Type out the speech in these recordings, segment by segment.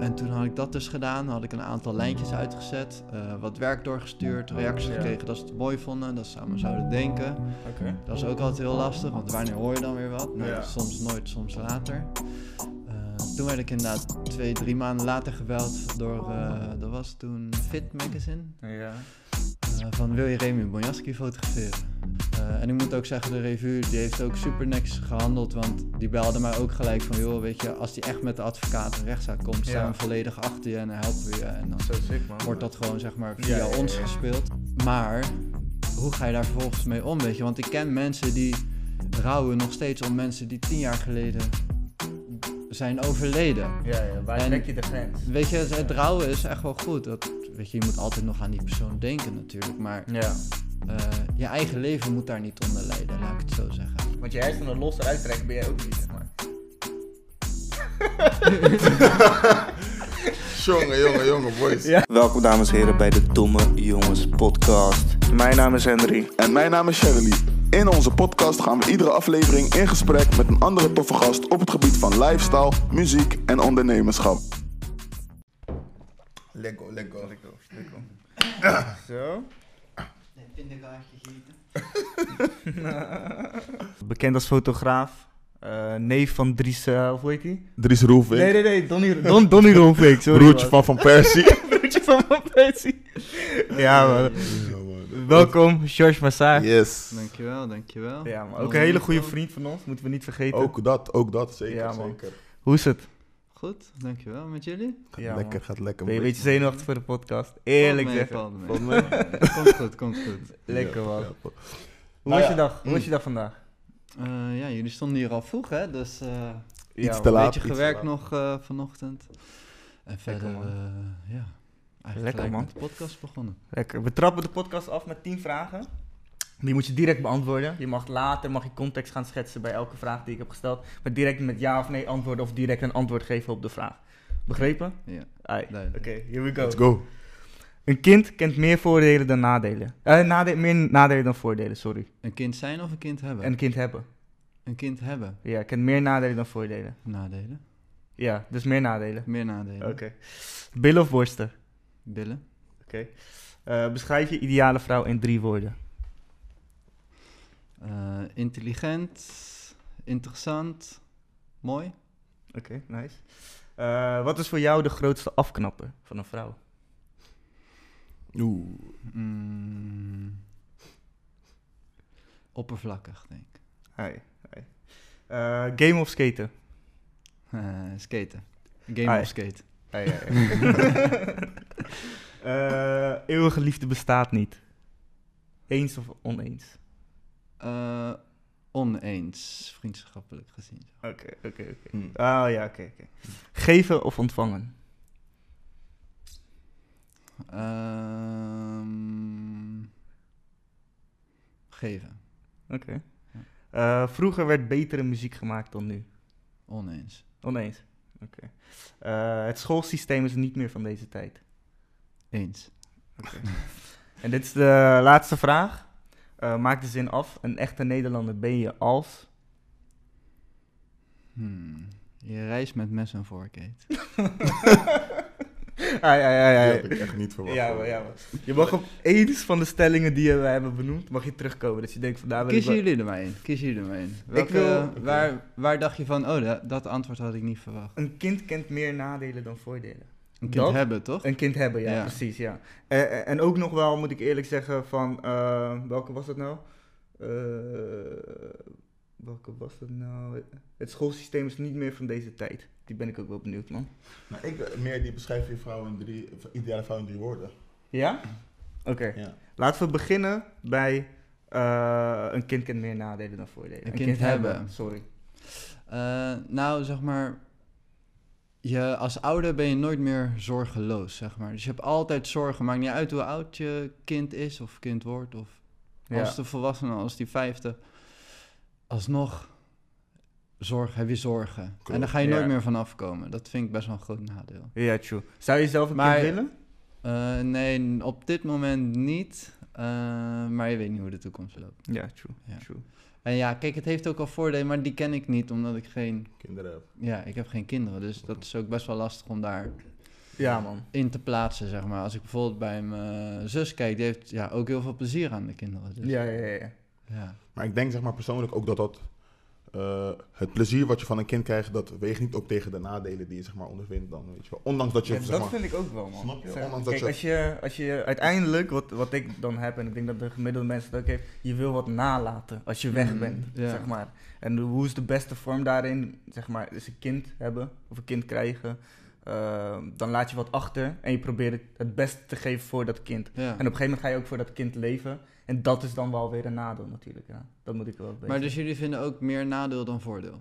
en toen had ik dat dus gedaan. had ik een aantal lijntjes uitgezet. eh, wat werk doorgestuurd. Reacties Ja. gekregen dat ze het mooi vonden. Dat ze aan me zouden denken. Dat is ook altijd heel lastig. Want wanneer hoor je dan weer wat? Nou, Ja. Soms nooit, soms later. Eh, toen werd ik inderdaad twee, drie maanden later gebeld door... eh, dat was toen Fit Magazine. Ja. Van wil je Remy Bonjaski fotograferen? Eh, en ik moet ook zeggen, de revue die heeft ook super niks gehandeld. Want die belde mij ook gelijk van, joh, weet je, als die echt met de advocaat een rechtszaak komt, staan Ja. we volledig achter je en dan helpen we je. En dan Zo sick, man. wordt dat gewoon, zeg maar, via Ja, ons ja. gespeeld. Maar, hoe ga je daar vervolgens mee om, weet je? Want ik ken mensen die rouwen nog steeds om mensen die tien jaar geleden zijn overleden. Ja, ja. Waar trek je de grens? Weet je, het rouwen is echt wel goed. Dat, weet je, je moet altijd nog aan die persoon denken natuurlijk, maar... Ja. Eh, je eigen leven moet daar niet onder lijden, laat ik het zo zeggen. Want je hersenen los eruit trekken ben jij ook niet, zeg maar. Jongen, jongen, jongen, boys. Ja. Welkom dames en heren bij de Domme Jongens podcast. Mijn naam is Henry. En mijn naam is Shirley. In onze podcast gaan we iedere aflevering in gesprek met een andere toffe gast op het gebied van lifestyle, muziek en ondernemerschap. Lego, Lego. Zo. Bekend als fotograaf. eh, neef van Dries, eh, hoe heet hij? Dries Roelvink, Nee, nee, nee, Donny, Don, Roelvink, sorry. broertje van Van Persie. broertje van Van Persie. Ja, man. Welkom, George Massage. Yes. Dankjewel, dankjewel. Ja, man. Ook een hele goede vriend van ons, moeten we niet vergeten. Ook dat, ook dat, zeker, Ja, man. zeker. Hoe is het? Goed, dankjewel. Met jullie? Gaat Ja, lekker, man. gaat lekker. Ben je een beetje zenuwachtig voor de podcast? Eerlijk mee, zeggen. valt mee. Valt mee. Komt goed, komt goed. Lekker man. ja. Hoe Nou was ja. je dag? Hoe Mm. was je dag vandaag? Eh, ja, jullie stonden hier al vroeg, hè? Dus eh Iets Ja, te laat. een beetje gewerkt nog eh, vanochtend. En verder, man. eh, ja, eigenlijk Lekker, man. met de podcast begonnen. Lekker. We trappen de podcast af met 10 vragen. Die moet je direct beantwoorden. Je mag later mag je context gaan schetsen bij elke vraag die ik heb gesteld. Maar direct met ja of nee antwoorden of direct een antwoord geven op de vraag. Begrepen? Ja. Oké, here we go. Let's go. Een kind kent meer voordelen dan nadelen. Eh, nade meer nadelen dan voordelen, sorry. Een kind zijn of een kind hebben? Een kind hebben. Een kind hebben. Ja, kent meer nadelen dan voordelen. Nadelen. Ja, dus meer nadelen. Meer nadelen. Oké. Billen of borsten? Billen. Oké. Eh, beschrijf je ideale vrouw in drie woorden. Eh, intelligent. Interessant. Mooi. Oké, nice. Eh, wat is voor jou de grootste afknapper van een vrouw? Oeh. Mm, oppervlakkig, denk ik. Eh, game of skaten? Skaten. Game of skate. Eeuwige liefde bestaat niet. Eens of oneens? Eh, oneens, vriendschappelijk gezien. Oké, oké, oké. Hmm. Ah ja, oké, oké. Geven of ontvangen? Ehm, geven. Oké. Eh, vroeger werd betere muziek gemaakt dan nu. Oneens. Oneens. Oké. Eh, het schoolsysteem is niet meer van deze tijd. Eens. En dit is de laatste vraag. Eh, maak de zin af. Een echte Nederlander ben je als... Hmm. Je reist met mes en vork eet. Ja, ja, ja, Die ja. had ik echt niet verwacht. Ja, maar, ja, maar. Je mag op eens van de stellingen die we hebben benoemd, mag je terugkomen. Dat je denkt van daar wil ik Kiezen jullie er maar in. Kiezen jullie er maar in. Welke, wil- waar, waar dacht je van, oh, dat, dat antwoord had ik niet verwacht. Een kind kent meer nadelen dan voordelen. Een kind Dat? hebben, toch? Een kind hebben, ja, Ja. precies, ja. Eh, eh, en ook nog wel, moet ik eerlijk zeggen, van... eh, welke was dat nou? Eh, welke was dat nou? Het schoolsysteem is niet meer van deze tijd. Die ben ik ook wel benieuwd, man. Nou, ik eh, meer die beschrijf je vrouw in drie, ideale vrouw in drie woorden. Ja? Oké. Ja. Laten we beginnen bij... eh, een kind kent meer nadelen dan voordelen. Een kind hebben. Sorry. Eh, nou, zeg maar, je, als ouder ben je nooit meer zorgeloos, zeg maar. Dus je hebt altijd zorgen. Maakt niet uit hoe oud je kind is of kind wordt. Of Ja. als de volwassene, als die vijfde. Alsnog zorg, heb je zorgen. En daar ga je Ja. nooit meer van afkomen. Dat vind ik best wel een groot nadeel. Ja, true. Zou je zelf een Maar- kind willen? Eh, nee, op dit moment niet. Eh, maar je weet niet hoe de toekomst loopt. Ja, true. Ja. true. En ja, kijk, het heeft ook al voordelen, maar die ken ik niet omdat ik geen... Kinderen heb. Ja, ik heb geen kinderen, dus dat is ook best wel lastig om daar Ja, man. in te plaatsen, zeg maar. Als ik bijvoorbeeld bij mijn zus kijk, die heeft ja, ook heel veel plezier aan de kinderen. Dus, Ja, ja, ja. ja. Maar ik denk zeg maar persoonlijk ook dat dat... eh, het plezier wat je van een kind krijgt, dat weegt niet op tegen de nadelen die je zeg maar ondervindt dan, weet je wel. Ondanks dat je, Ja, zeg dat maar... vind ik ook wel, man. Snap je? Zeg, Ondanks dat kijk, je- als je, als je uiteindelijk, wat, wat ik dan heb, en ik denk dat de gemiddelde mensen het ook heeft, je wil wat nalaten als je weg Mm, bent, zeg maar. En hoe is de beste vorm daarin, zeg maar, is een kind hebben, of een kind krijgen, eh, dan laat je wat achter en je probeert het, het beste te geven voor dat kind. ja. En op een gegeven moment ga je ook voor dat kind leven, en dat is dan wel weer een nadeel natuurlijk, ja. Dat moet ik wel weten. Maar dus jullie vinden ook meer nadeel dan voordeel?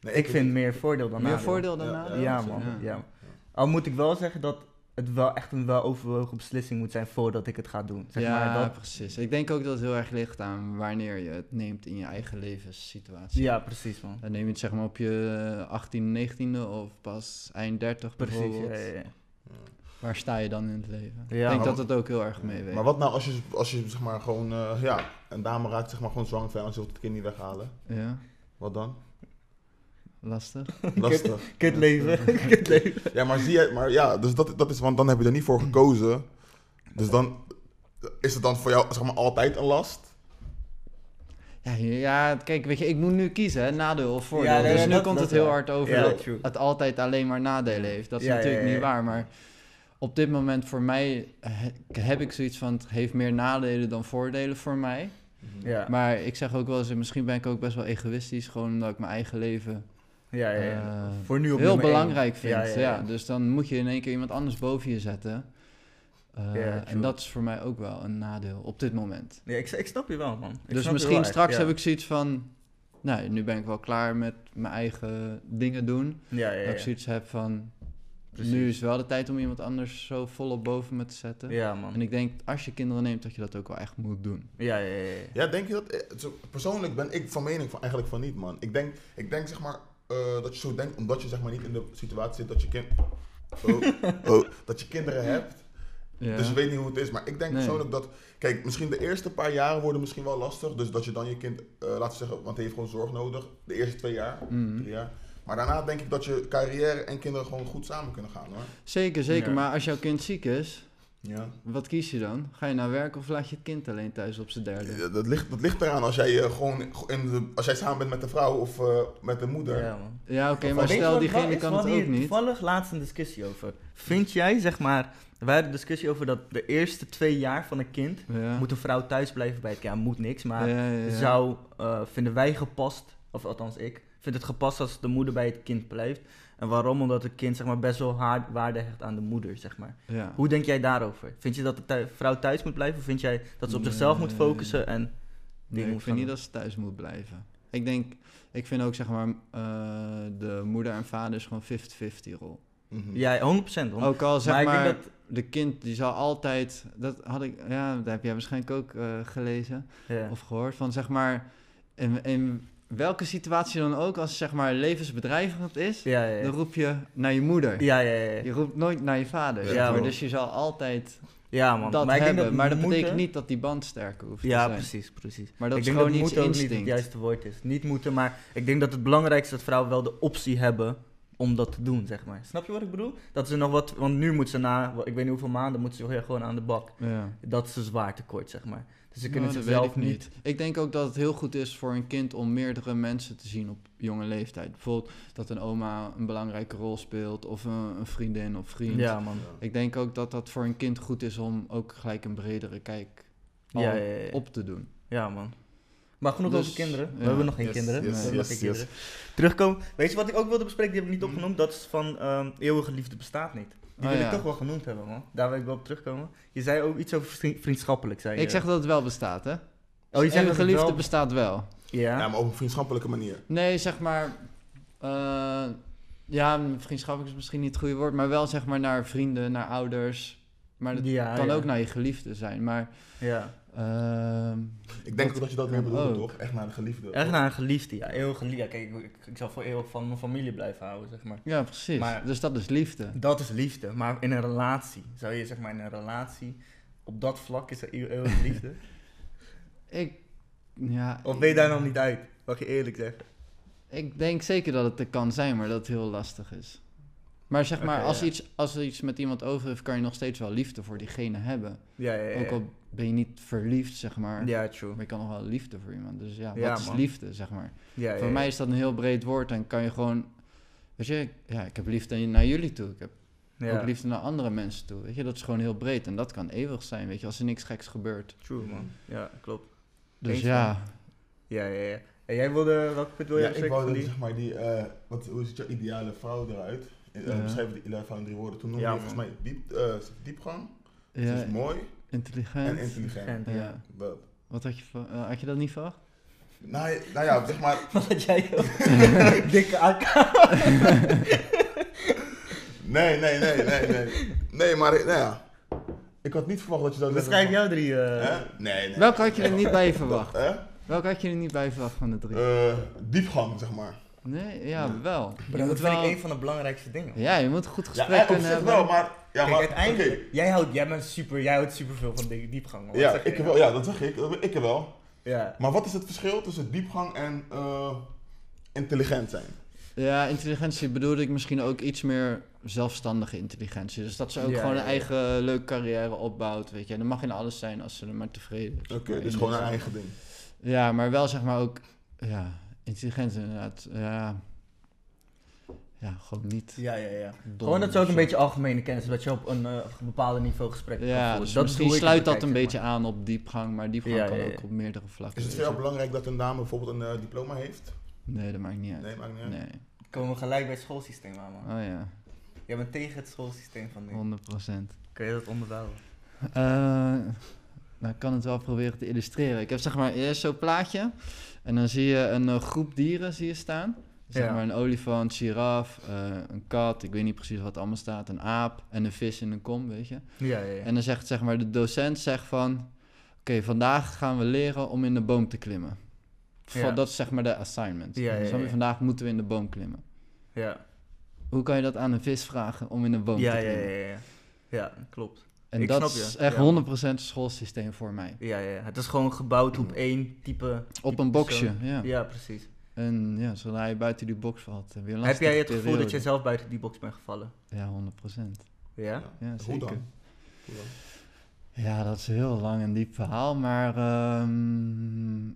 Nee, ik vind meer voordeel dan meer nadeel. voordeel dan Ja, nadeel? Ja, Ja, man. ja. Ja. Al moet ik wel zeggen dat het wel echt een weloverwogen beslissing moet zijn voordat ik het ga doen. Zeg ja, maar dat, precies. Ik denk ook dat het heel erg ligt aan wanneer je het neemt in je eigen levenssituatie. ja, precies man. Dan neem je het zeg maar op je 18e, 19e of pas eind 30 Precies, bijvoorbeeld. ja, ja, ja. Waar sta je dan in het leven? Ja, ik denk maar- dat het ook heel erg meeweegt. Maar wat nou als je, als je zeg maar gewoon, eh, ja, een dame raakt zeg maar gewoon zwanger van en ze wilt het kind niet weghalen? Ja, Wat dan? Lastig. Lastig. Kut leven, kut leven. Ja, maar zie je, maar ja, dus dat, dat is, want dan heb je er niet voor gekozen. Dus dan is het dan voor jou zeg maar altijd een last? Ja, ja, kijk, weet je, ik moet nu kiezen, hè, nadeel of voordeel. Ja, nee, dus nu dat- komt dat het heel hard over Ja, dat true. het altijd alleen maar nadelen heeft. Dat is Ja, natuurlijk ja, ja, niet waar, maar op dit moment voor mij he- heb ik zoiets van, het heeft meer nadelen dan voordelen voor mij. Ja, Maar ik zeg ook wel eens, misschien ben ik ook best wel egoïstisch, gewoon omdat ik mijn eigen leven ja, ja. ja. eh, Voor nu op heel nummer één. belangrijk vind. Ja, Ja, ja, ja. Dus dan moet je in één keer iemand anders boven je zetten. Eh, en dat is voor mij ook wel een nadeel op dit moment. Ja, ik, ik snap je wel man. Ik dus misschien echt, straks ja. heb ik zoiets van, nou, nu ben ik wel klaar met mijn eigen dingen doen. Ja, ja, Dat ik zoiets heb van, Precies. nu is wel de tijd om iemand anders zo volop boven me te zetten. Ja man. En ik denk, als je kinderen neemt, dat je dat ook wel echt moet doen. Ja, ja, ja. ja. Ja, denk je dat? eh, Persoonlijk ben ik van mening van eigenlijk van niet, man. Ik denk, ik denk zeg maar eh, dat je zo denkt omdat je zeg maar niet in de situatie zit dat je kind, oh, oh, dat je kinderen hebt. Ja. Dus je weet niet hoe het is. Maar ik denk Nee. persoonlijk dat, kijk, misschien de eerste paar jaren worden misschien wel lastig. Dus dat je dan je kind, eh, laten we zeggen, want hij heeft gewoon zorg nodig. De eerste twee jaar, Mhm. drie jaar. Maar daarna denk ik dat je carrière en kinderen gewoon goed samen kunnen gaan, hoor. Zeker, zeker. Ja. Maar als jouw kind ziek is, Ja. wat kies je dan? Ga je naar werk of laat je het kind alleen thuis op zijn derde? Ja, Dat ligt, dat ligt eraan als jij eh, gewoon in de, als jij samen bent met de vrouw of eh, met de moeder. Ja, man. Ja, oké, maar stel diegene kan het ook niet. toevallig laatst een discussie over. Vind jij, zeg maar, wij hadden een discussie over dat de eerste twee jaar van een kind Ja. moet een vrouw thuis blijven bij het kind. Ja, moet niks, maar Ja, ja, ja. zou, eh, vinden wij gepast, of althans ik, vind het gepast als de moeder bij het kind blijft. En waarom? Omdat het kind zeg maar, best wel haar waarde hecht aan de moeder, zeg maar. Ja. Hoe denk jij daarover? Vind je dat de vrouw thuis moet blijven? Of vind jij dat ze op zichzelf moet focussen en Nee, ik moet vind gaan niet dat ze thuis moet blijven. Ik denk, ik vind ook zeg maar, eh, de moeder en vader is gewoon 50-50 rol. Doen? Ja, 100%. hond- Ook al zeg maar maar, ik denk dat... de kind die zal altijd, dat had ik, ja, dat heb jij waarschijnlijk ook eh, gelezen of gehoord, van zeg maar, in, in welke situatie dan ook, als het zeg maar levensbedreigend is, Ja, ja, dan ja. roep je naar je moeder. Ja, ja, ja. Je roept nooit naar je vader. Ja, maar. Dus je zal altijd Ja, man. dat maar ik denk hebben. maar dat moeten- betekent niet dat die band sterker hoeft te Ja, zijn. precies, precies. Maar dat ik is denk gewoon dat iets moeten ook niet het juiste woord is. Niet moeten, maar ik denk dat het belangrijkste is dat vrouwen wel de optie hebben om dat te doen, zeg maar. Snap je wat ik bedoel? Dat ze nog wat, want nu moet ze na, ik weet niet hoeveel maanden, moet ze weer gewoon aan de bak. Ja. Dat is een zwaar tekort, zeg maar. Dus ze kunnen weet ik niet. Ik denk ook dat het heel goed is voor een kind om meerdere mensen te zien op jonge leeftijd. Bijvoorbeeld dat een oma een belangrijke rol speelt, of een, een vriendin of vriend. Ja, man. Ik denk ook dat dat voor een kind goed is om ook gelijk een bredere kijk al Ja, ja, ja, ja. op te doen. Ja, man. Maar genoeg Dus, over kinderen. We hebben nog geen Yes, kinderen. yes, nog yes, geen yes. kinderen. Terugkomen. Weet je wat ik ook wilde bespreken? Die heb ik niet opgenoemd. Dat is van ehm, eeuwige liefde bestaat niet. Die Oh, wil ja. ik toch wel genoemd hebben, man. Daar wil ik wel op terugkomen. Je zei ook iets over vriend- vriendschappelijk. Zei je. Ik zeg dat het wel bestaat, hè? oh, je zegt dat Eeuwige het liefde wel- bestaat wel. Ja. Ja, maar op een vriendschappelijke manier. Nee, zeg maar. eh, ja, vriendschappelijk is misschien niet het goede woord, maar wel zeg maar naar vrienden, naar ouders. Maar het Ja, kan ja. ook naar je geliefde zijn. Maar Ja. Ehm, Ik denk Dat ook dat je dat kan bedoelt, ook. toch? Echt naar de geliefde. Echt toch? naar een geliefde, ja. Eeuwig geliefde. Ja, kijk, ik, ik zal voor eeuwig van mijn familie blijven houden, zeg maar. ja, precies. Maar- dus dat is liefde. Dat is liefde. Maar in een relatie, zou je zeg maar in een relatie, op dat vlak is er eeuw- eeuwige liefde? Ik, ja, Of ben je daar nog niet uit? Mag je eerlijk zeggen. Ik denk zeker dat het er kan zijn, maar dat het heel lastig is. Maar zeg maar, als, ja. iets, als er iets met iemand over heeft, kan je nog steeds wel liefde voor diegene hebben. Ja, ja, ja. Ook al ben je niet verliefd, zeg maar. Ja, true. Maar je kan nog wel liefde voor iemand. Dus ja, Ja, wat is man. liefde, zeg maar. Ja, Voor ja. mij is dat een heel breed woord en kan je gewoon... Weet je, ja, ik heb liefde naar jullie toe. Ik heb ja. ook liefde naar andere mensen toe. Weet je, dat is gewoon heel breed en dat kan eeuwig zijn, weet je, als er niks geks gebeurt. True, man. Ja, klopt. Dus Eens, ja, Ja, ja, ja. En jij wilde, welk punt wil je Ja, ik wou dat, zeg maar, die, eh, wat, hoe ziet jouw ideale vrouw eruit? Uh, Ja. Beschrijf die ideale vrouw in drie woorden. Toen noemde Ja, je volgens mij diep, eh, diepgang, ja is mooi intelligent. en intelligent. Ja. Dat. Wat had je, eh, had je dat niet verwacht? Nou, ja- nou ja, zeg maar, Wat had jij ook? Dikke AK. nee, nee, nee, nee, nee. Nee, maar, nou ja, ik had niet verwacht dat je dat Beschrijf jouw drie. eh, Hè? Nee, nee. Welke had je er niet bij verwacht? Hè? Welke had je er niet bij verwacht van de drie? Eh, diepgang, zeg maar. Nee, ja, wel. Dat vind wel... ik een van de belangrijkste dingen. Ja, je moet een goed gesprek eh, kunnen hebben. wel, maar... Ja, Kijk, maar, uiteindelijk, oké. jij, houdt, jij, bent super, jij houdt super veel van die diepgang. Wat Ja, zeg je? ik wel, ja, dat zeg ik. Dat- Ik wel. Ja. Maar wat is het verschil tussen diepgang en eh, intelligent zijn? Ja, intelligentie bedoelde ik misschien ook iets meer zelfstandige intelligentie. Dus dat ze ook Ja, gewoon ja, een ja. eigen leuke carrière opbouwt, weet je. En dat mag in alles zijn als ze er maar tevreden is. Oké, dus gewoon een eigen ding. Ja, maar wel zeg maar ook, ja, intelligent inderdaad. Ja, ja gewoon niet Ja, ja, ja. Gewoon dat ze ook een beetje algemene kennis, dat je op een eh, bepaalde niveau gesprek kan Ja, dus Dat is misschien sluit dat een beetje aan op diepgang, maar diepgang Ja, kan ja, ja. ook op meerdere vlakken. Is het voor weet jou je. belangrijk dat een dame bijvoorbeeld een eh, diploma heeft? Nee, dat maakt niet uit. Nee, maakt niet uit. Nee. Komen we gelijk bij het schoolsysteem aan, man. oh ja, Jij bent tegen het schoolsysteem van nu. 100 procent. Kun je dat onderbouwen? Eh, nou, ik kan het wel proberen te illustreren. Ik heb zeg maar eerst zo'n plaatje. En dan zie je een eh, groep dieren zie je staan. Zeg Ja. maar een olifant, giraf, eh, een kat, ik weet niet precies wat allemaal staat. Een aap en een vis in een kom, weet je. Ja, ja, ja. En dan zegt zeg maar de docent zegt van... Oké, vandaag gaan we leren om in de boom te klimmen. Ja. Dat is zeg maar de assignment. Ja, ja, ja. Vandaag moeten we in de boom klimmen. ja. Hoe kan je dat aan een vis vragen om in een boom Ja, te ja, klimmen? ja, ja. Ja, klopt. En Ik dat snap is je, echt ja. 100% schoolsysteem voor mij. Ja, ja, ja. Het is gewoon gebouwd op één type... Op type een boxje, persoon. ja. Ja, precies. En ja, zodra je buiten die box valt, heb Heb jij het gevoel dat je zelf buiten die box bent gevallen? Ja, 100%. Ja? Ja, Hoe zeker. dan? Hoe dan? Ja, dat is een heel lang en diep verhaal, maar ehm,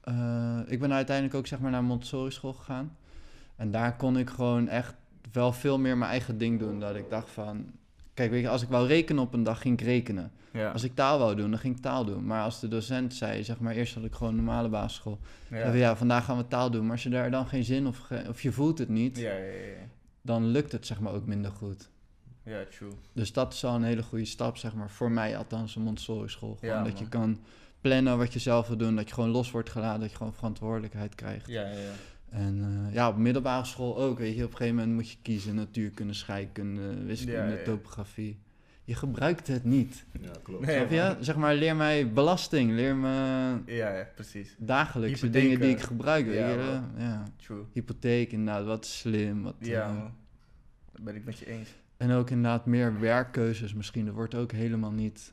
eh, ik ben uiteindelijk ook zeg maar naar Montessori school gegaan. En daar kon ik gewoon echt wel veel meer mijn eigen ding doen. Dat ik dacht van, kijk weet je, als ik wou rekenen op een dag, ging ik rekenen. Ja. Als ik taal wou doen, dan ging ik taal doen. Maar als de docent zei, zeg maar, eerst had ik gewoon normale basisschool. Ja. Vandaag gaan we taal doen. Maar als je daar dan geen zin of, ge- of je voelt het niet, Ja, ja, ja, ja. dan lukt het zeg maar ook minder goed. Ja, true. Dus dat is wel een hele goede stap, zeg maar, voor mij althans, een Montessori school. Gewoon dat man. je kan plannen wat je zelf wil doen, dat je gewoon los wordt gelaten, dat je gewoon verantwoordelijkheid krijgt. Ja, ja, ja. En eh, ja, op middelbare school ook, weet je, op een gegeven moment moet je kiezen natuurkunde, scheikunde, wiskunde, Ja, ja, ja. topografie. Je gebruikt het niet. Ja, klopt. Nee, Snap je? man. Zeg maar, leer mij belasting, leer me Ja, ja, precies. dagelijkse Hypotheken. dingen die ik gebruik, weet Ja, je. Ja. True. Hypotheek, inderdaad, wat slim, wat... Ja, man. Dat ben ik met je eens. en ook inderdaad meer werkkeuzes misschien, er wordt ook helemaal niet,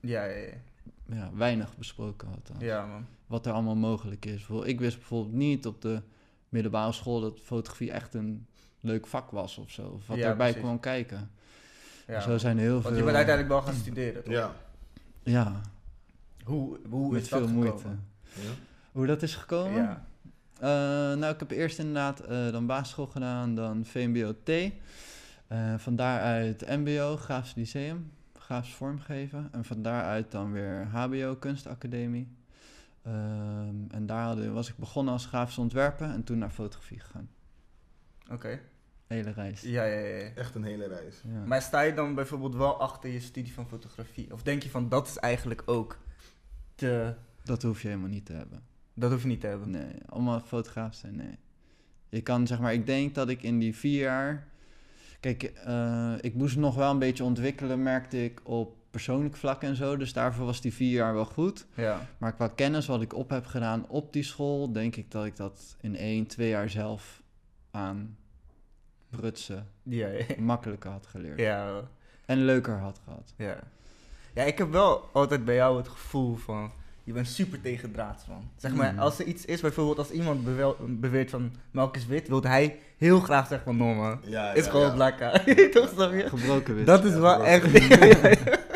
Ja, ja, ja. ja, weinig besproken althans. Ja, man. wat er allemaal mogelijk is. Ik wist bijvoorbeeld niet op de middelbare school dat fotografie echt een leuk vak was of zo. Of wat Ja, erbij precies. kwam kijken. Ja, zo zijn er heel veel... Want je bent uiteindelijk wel gaan studeren, toch? Ja. Ja, Hoe, hoe met is dat veel gekomen? moeite. ja. Hoe dat is gekomen? Ja. Eh, nou, ik heb eerst inderdaad eh, dan basisschool gedaan, dan VMBO-T. Eh van daaruit MBO, Graafs Lyceum, Graafs vormgeven. En van daaruit dan weer HBO, Kunstacademie. Ehm, en daar hadden- was ik begonnen als grafisch ontwerper en toen naar fotografie gegaan. Oké. Hele reis. Ja, ja, ja, ja. Echt een hele reis. Ja. Maar sta je dan bijvoorbeeld wel achter je studie van fotografie? Of denk je van, dat is eigenlijk ook te... Dat hoef je helemaal niet te hebben. Dat hoef je niet te hebben. Nee, allemaal fotograaf zijn, nee. Je kan zeg maar, ik denk dat ik in die vier jaar. Kijk, eh, ik moest nog wel een beetje ontwikkelen, merkte ik op persoonlijk vlak en zo. Dus daarvoor was die vier jaar wel goed. Ja. Maar qua kennis wat ik op heb gedaan op die school, denk ik dat ik dat in één, twee jaar zelf aan prutsen Ja, ja. makkelijker had geleerd. Ja, En leuker had gehad. ja. Ja, ik heb wel altijd bij jou het gevoel van... je bent super tegendraads, man. Zeg maar, Mm. als er iets is, bijvoorbeeld als iemand beweert van melk is wit, wil hij heel graag zeggen van, no man, Ja, is ja, gewoon ja. black Toch, snap je? Gebroken wit. Dat is Ja, wel echt.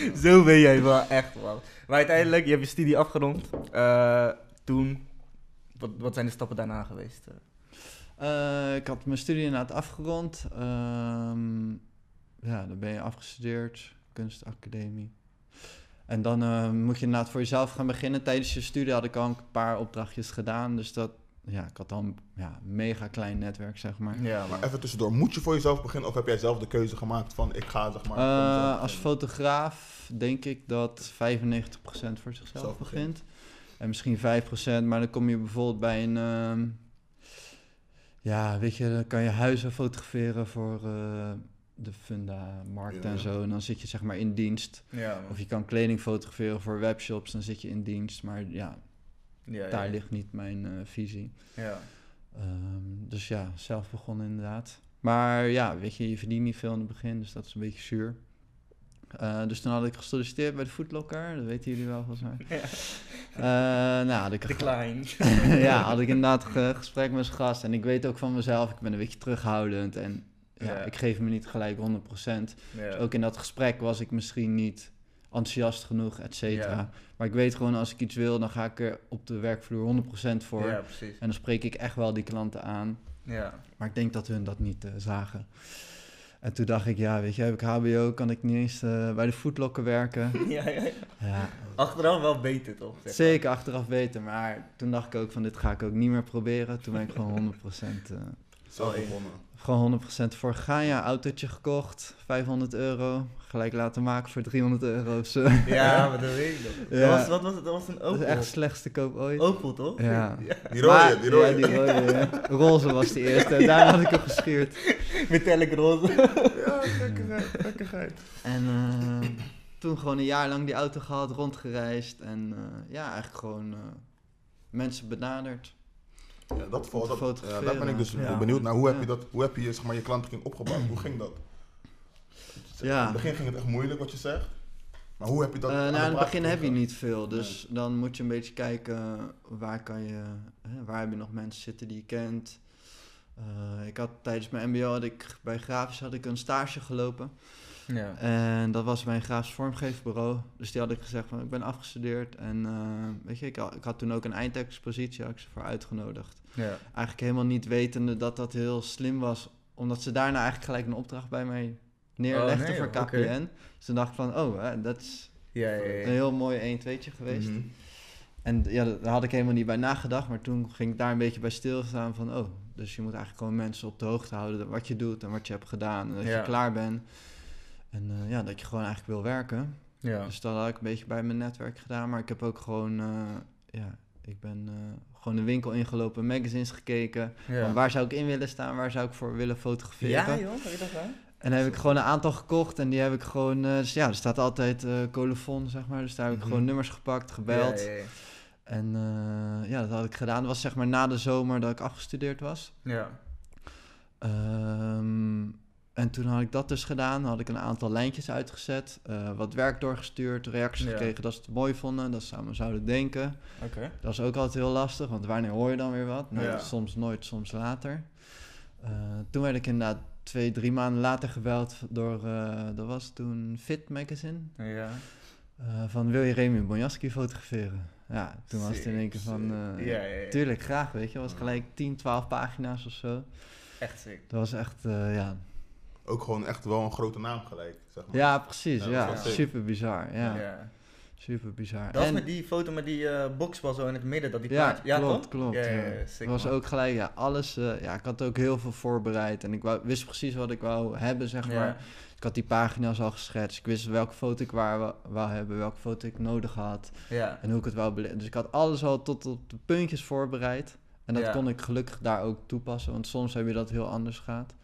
Zo ben jij wel echt, man. Maar uiteindelijk, je hebt je studie afgerond. Eh, toen, wat, wat zijn de stappen daarna geweest? Eh, ik had mijn studie inderdaad afgerond. Ehm, ja, dan ben je afgestudeerd, kunstacademie. En dan eh, moet je inderdaad voor jezelf gaan beginnen. Tijdens je studie had ik al een paar opdrachtjes gedaan. Dus dat, ja, ik had dan ja, mega klein netwerk, zeg maar. Ja, Maar even tussendoor, moet je voor jezelf beginnen of heb jij zelf de keuze gemaakt van ik ga zeg maar... Eh, als fotograaf denk ik dat 95% voor zichzelf Zelf begint. begint. En misschien 5%, maar dan kom je bijvoorbeeld bij een... ehm, ja, weet je, dan kan je huizen fotograferen voor eh, de Funda-markt Ja. en zo. En dan zit je zeg maar in dienst. ja. Of je kan kleding fotograferen voor webshops, dan zit je in dienst. Maar ja, ja, ja. daar ligt niet mijn eh, visie. Ja. Ehm, dus ja, zelf begonnen inderdaad. Maar ja, weet je, je verdient niet veel in het begin, dus dat is een beetje zuur. Eh, dus toen had ik gesolliciteerd bij de Foodlocker, dat weten jullie wel volgens mij. Ja. Eh, nou, had ik, Decline. ja, had ik inderdaad een gesprek met zijn gast. En ik weet ook van mezelf, ik ben een beetje terughoudend. En ja, Ja. ik geef me niet gelijk 100%. Ja. Dus ook in dat gesprek was ik misschien niet enthousiast genoeg, et cetera. Ja. Maar ik weet gewoon, als ik iets wil, dan ga ik er op de werkvloer 100% voor. Ja. En dan spreek ik echt wel die klanten aan. Ja. Maar ik denk dat hun dat niet eh, zagen. En toen dacht ik, ja, weet je, heb ik HBO, kan ik niet eens eh, bij de voetlokken werken. Ja, ja, ja. Ja, Achteraf wel beter, toch? zeg maar. zeker achteraf weten. Maar toen dacht ik ook van, dit ga ik ook niet meer proberen. Toen ben ik gewoon 100%, eh, Zelf ja. begonnen. gewoon 100% voor. Ja, autootje gekocht, 500 euro. Gelijk laten maken voor 300 euro of zo. Ja, maar dat weet ik nog. Ja. Dat was, wat was het? Dat was een Dat Opel. is echt slechtste koop ooit. Opel, toch? Ja. Die rode, Maar- die rode. Ja, die rode. ja. Roze was de eerste. En daarna had ik hem geschuurd. Metallic roze. Ja, gekkigheid, gekkigheid. En eh, toen gewoon een jaar lang die auto gehad, rondgereisd. En eh, ja, eigenlijk gewoon eh, mensen benaderd. Ja, dat, te dat, ja, daar ben ik dus Ja. benieuwd naar. Hoe heb je, dat, hoe heb je zeg maar, je klantenkring opgebouwd? Hoe ging dat? Ja. In het begin ging het echt moeilijk wat je zegt. Maar hoe heb je dat Eh, aan nou, in het begin heb je niet veel. Dus dan moet je een beetje kijken waar kan je, hè, waar heb je nog mensen zitten die je kent. Eh, ik had tijdens mijn MBO had ik bij Grafisch had ik een stage gelopen. Ja. En dat was bij een grafisch vormgeefbureau. Dus die had ik gezegd van ik ben afgestudeerd. En eh, weet je, ik had, ik had toen ook een eindexpositie, had ik ze voor uitgenodigd. Ja. Eigenlijk helemaal niet wetende dat dat heel slim was. Omdat ze daarna eigenlijk gelijk een opdracht bij mij neerlegden Oh, nee, voor KPN. Dus toen dacht ik van, oh, hè, dat is Ja, een heel mooi 1-2'tje geweest. Mhm. En ja, daar had ik helemaal niet bij nagedacht. Maar toen ging ik daar een beetje bij stilstaan van, oh, dus je moet eigenlijk gewoon mensen op de hoogte houden wat je doet en wat je hebt gedaan. En dat Ja. je klaar bent. En eh, ja, dat je gewoon eigenlijk wil werken. Ja. Dus dat had ik een beetje bij mijn netwerk gedaan. Maar ik heb ook gewoon, eh, ja, ik ben eh, gewoon de winkel ingelopen, magazines gekeken. Ja. Van waar zou ik in willen staan? Waar zou ik voor willen fotograferen? Ja, joh, heb je dat gedaan? En heb ik gewoon een aantal gekocht en die heb ik gewoon... dus ja, er staat altijd eh colofon, zeg maar. Dus daar heb ik Mhm. gewoon nummers gepakt, gebeld. Ja. En ja, dat had ik gedaan. Dat was zeg maar na de zomer dat ik afgestudeerd was. Ja. Ehm, en toen had ik dat dus gedaan. Had ik een aantal lijntjes uitgezet. eh, wat werk doorgestuurd, reacties Ja. gekregen dat ze het mooi vonden. Dat ze aan me zouden denken. Dat is ook altijd heel lastig, want wanneer hoor je dan weer wat? Nou, Ja. Soms nooit, soms later. Eh, toen werd ik inderdaad twee, drie maanden later gebeld door, eh, dat was toen Fit Magazine. Ja. van wil je Remy Bonjaski fotograferen? Ja, toen was het in één keer van, Ja, tuurlijk, graag, weet je. Het was gelijk 10, 12 pagina's of zo. Echt sick. Dat was echt, ja. Ook gewoon echt wel een grote naam gelijk, zeg maar. Ja, precies, Ja, ja. super bizar, ja. Ja. Super bizar. Dat was met die foto met die eh boxbal zo in het midden, dat die Ja, plaatje- klopt, toch? klopt. Ja, ja, ja. ja, sick, Het was man. ook gelijk, ja, alles. eh, ja, ik had ook heel veel voorbereid en ik wou, wist precies wat ik wou hebben, zeg maar. Ja. Ik had die pagina's al geschetst. Ik wist welke foto ik waar wou, wou hebben, welke foto ik nodig had Ja. en hoe ik het wou beleven. Dus ik had alles al tot op de puntjes voorbereid. En dat Ja. kon ik gelukkig daar ook toepassen, want soms heb je dat heel anders gaat.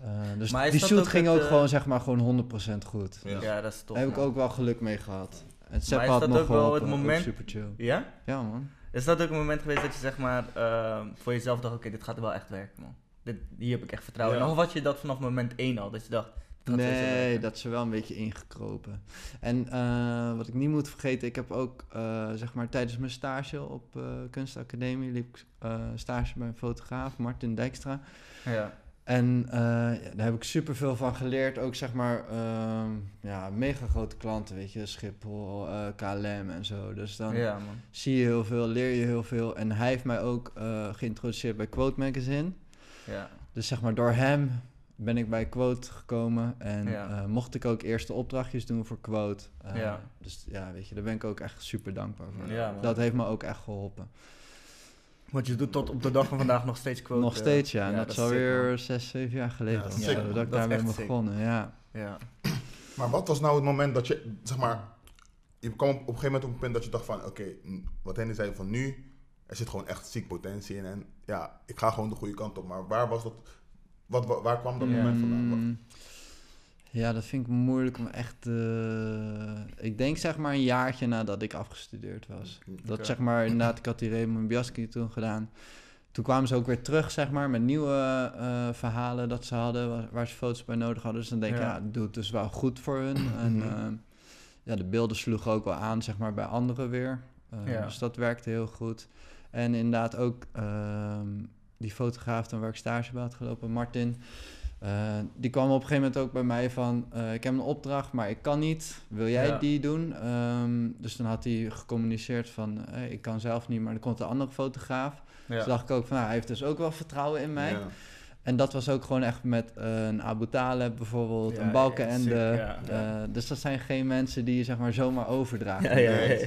Eh, dus Maar die shoot ook ging het, ook eh, gewoon, zeg maar, gewoon 100% goed. Ja. Ja, dat is tof. Daar heb ik ook wel geluk mee gehad. En Sepp is had dat nog ook wel het ook moment- super chill. Ja? Ja, man. Is dat ook een moment geweest dat je zeg maar ehm, voor jezelf dacht, oké, dit gaat wel echt werken, man. Dit, hier heb ik echt vertrouwen in. Ja. Of had je dat vanaf moment één al, dat je dacht, Dat nee, dat is er wel een beetje ingekropen. En eh, wat ik niet moet vergeten, ik heb ook eh, zeg maar tijdens mijn stage op eh, kunstacademie liep ik eh, stage bij een fotograaf, Martin Dijkstra. Ja. En eh, ja, daar heb ik super veel van geleerd. Ook zeg maar, ehm, ja, mega grote klanten, weet je, Schiphol, eh, KLM en zo. Dus dan ja, zie je heel veel, leer je heel veel. En hij heeft mij ook eh, geïntroduceerd bij Quote Magazine. Ja. Dus zeg maar, door hem ben ik bij Quote gekomen. En Ja. mocht ik ook eerste opdrachtjes doen voor Quote. Ja. Dus ja, weet je, daar ben ik ook echt super dankbaar voor. Dat heeft me ook echt geholpen. Want je doet tot op de dag van vandaag nog steeds quote. Nog steeds, ja. ja, En dat, dat is alweer zes, zeven jaar geleden. Ja, man. dat Dat ik is daarmee begonnen, ja. Ja. Maar wat was nou het moment dat je, zeg maar, je kwam op, op een gegeven moment op een punt dat je dacht van, oké, wat Henny zei van nu, er zit gewoon echt ziek potentie in en ja, ik ga gewoon de goede kant op. Maar waar was dat, wat, wa- waar kwam dat Ja. moment vandaan? Mm, Ja, dat vind ik moeilijk om echt... ik denk zeg maar een jaartje nadat ik afgestudeerd was. Dat Oké. zeg maar, inderdaad, ik had die Raymond Biaski toen gedaan. Toen kwamen ze ook weer terug, zeg maar, met nieuwe eh, verhalen dat ze hadden, waar, waar ze foto's bij nodig hadden. Dus dan denk ik, Ja. ja, het doet dus wel goed voor hun. En Mhm. eh, ja, de beelden sloegen ook wel aan, zeg maar, bij anderen weer. Eh, Ja. Dus dat werkte heel goed. En inderdaad ook ehm, die fotograaf dan waar ik stage bij had gelopen, Martin. Eh, die kwam op een gegeven moment ook bij mij van, eh, ik heb een opdracht, maar ik kan niet. Wil jij Ja. die doen? Ehm, dus dan had hij gecommuniceerd van, eh, ik kan zelf niet, maar er komt een andere fotograaf. Ja. Dus dacht ik ook van, nou, hij heeft dus ook wel vertrouwen in mij. Ja. En dat was ook gewoon echt met een Abu Taleb bijvoorbeeld, een Balkenende. dus dat zijn geen mensen die je zeg maar zomaar ja, ja.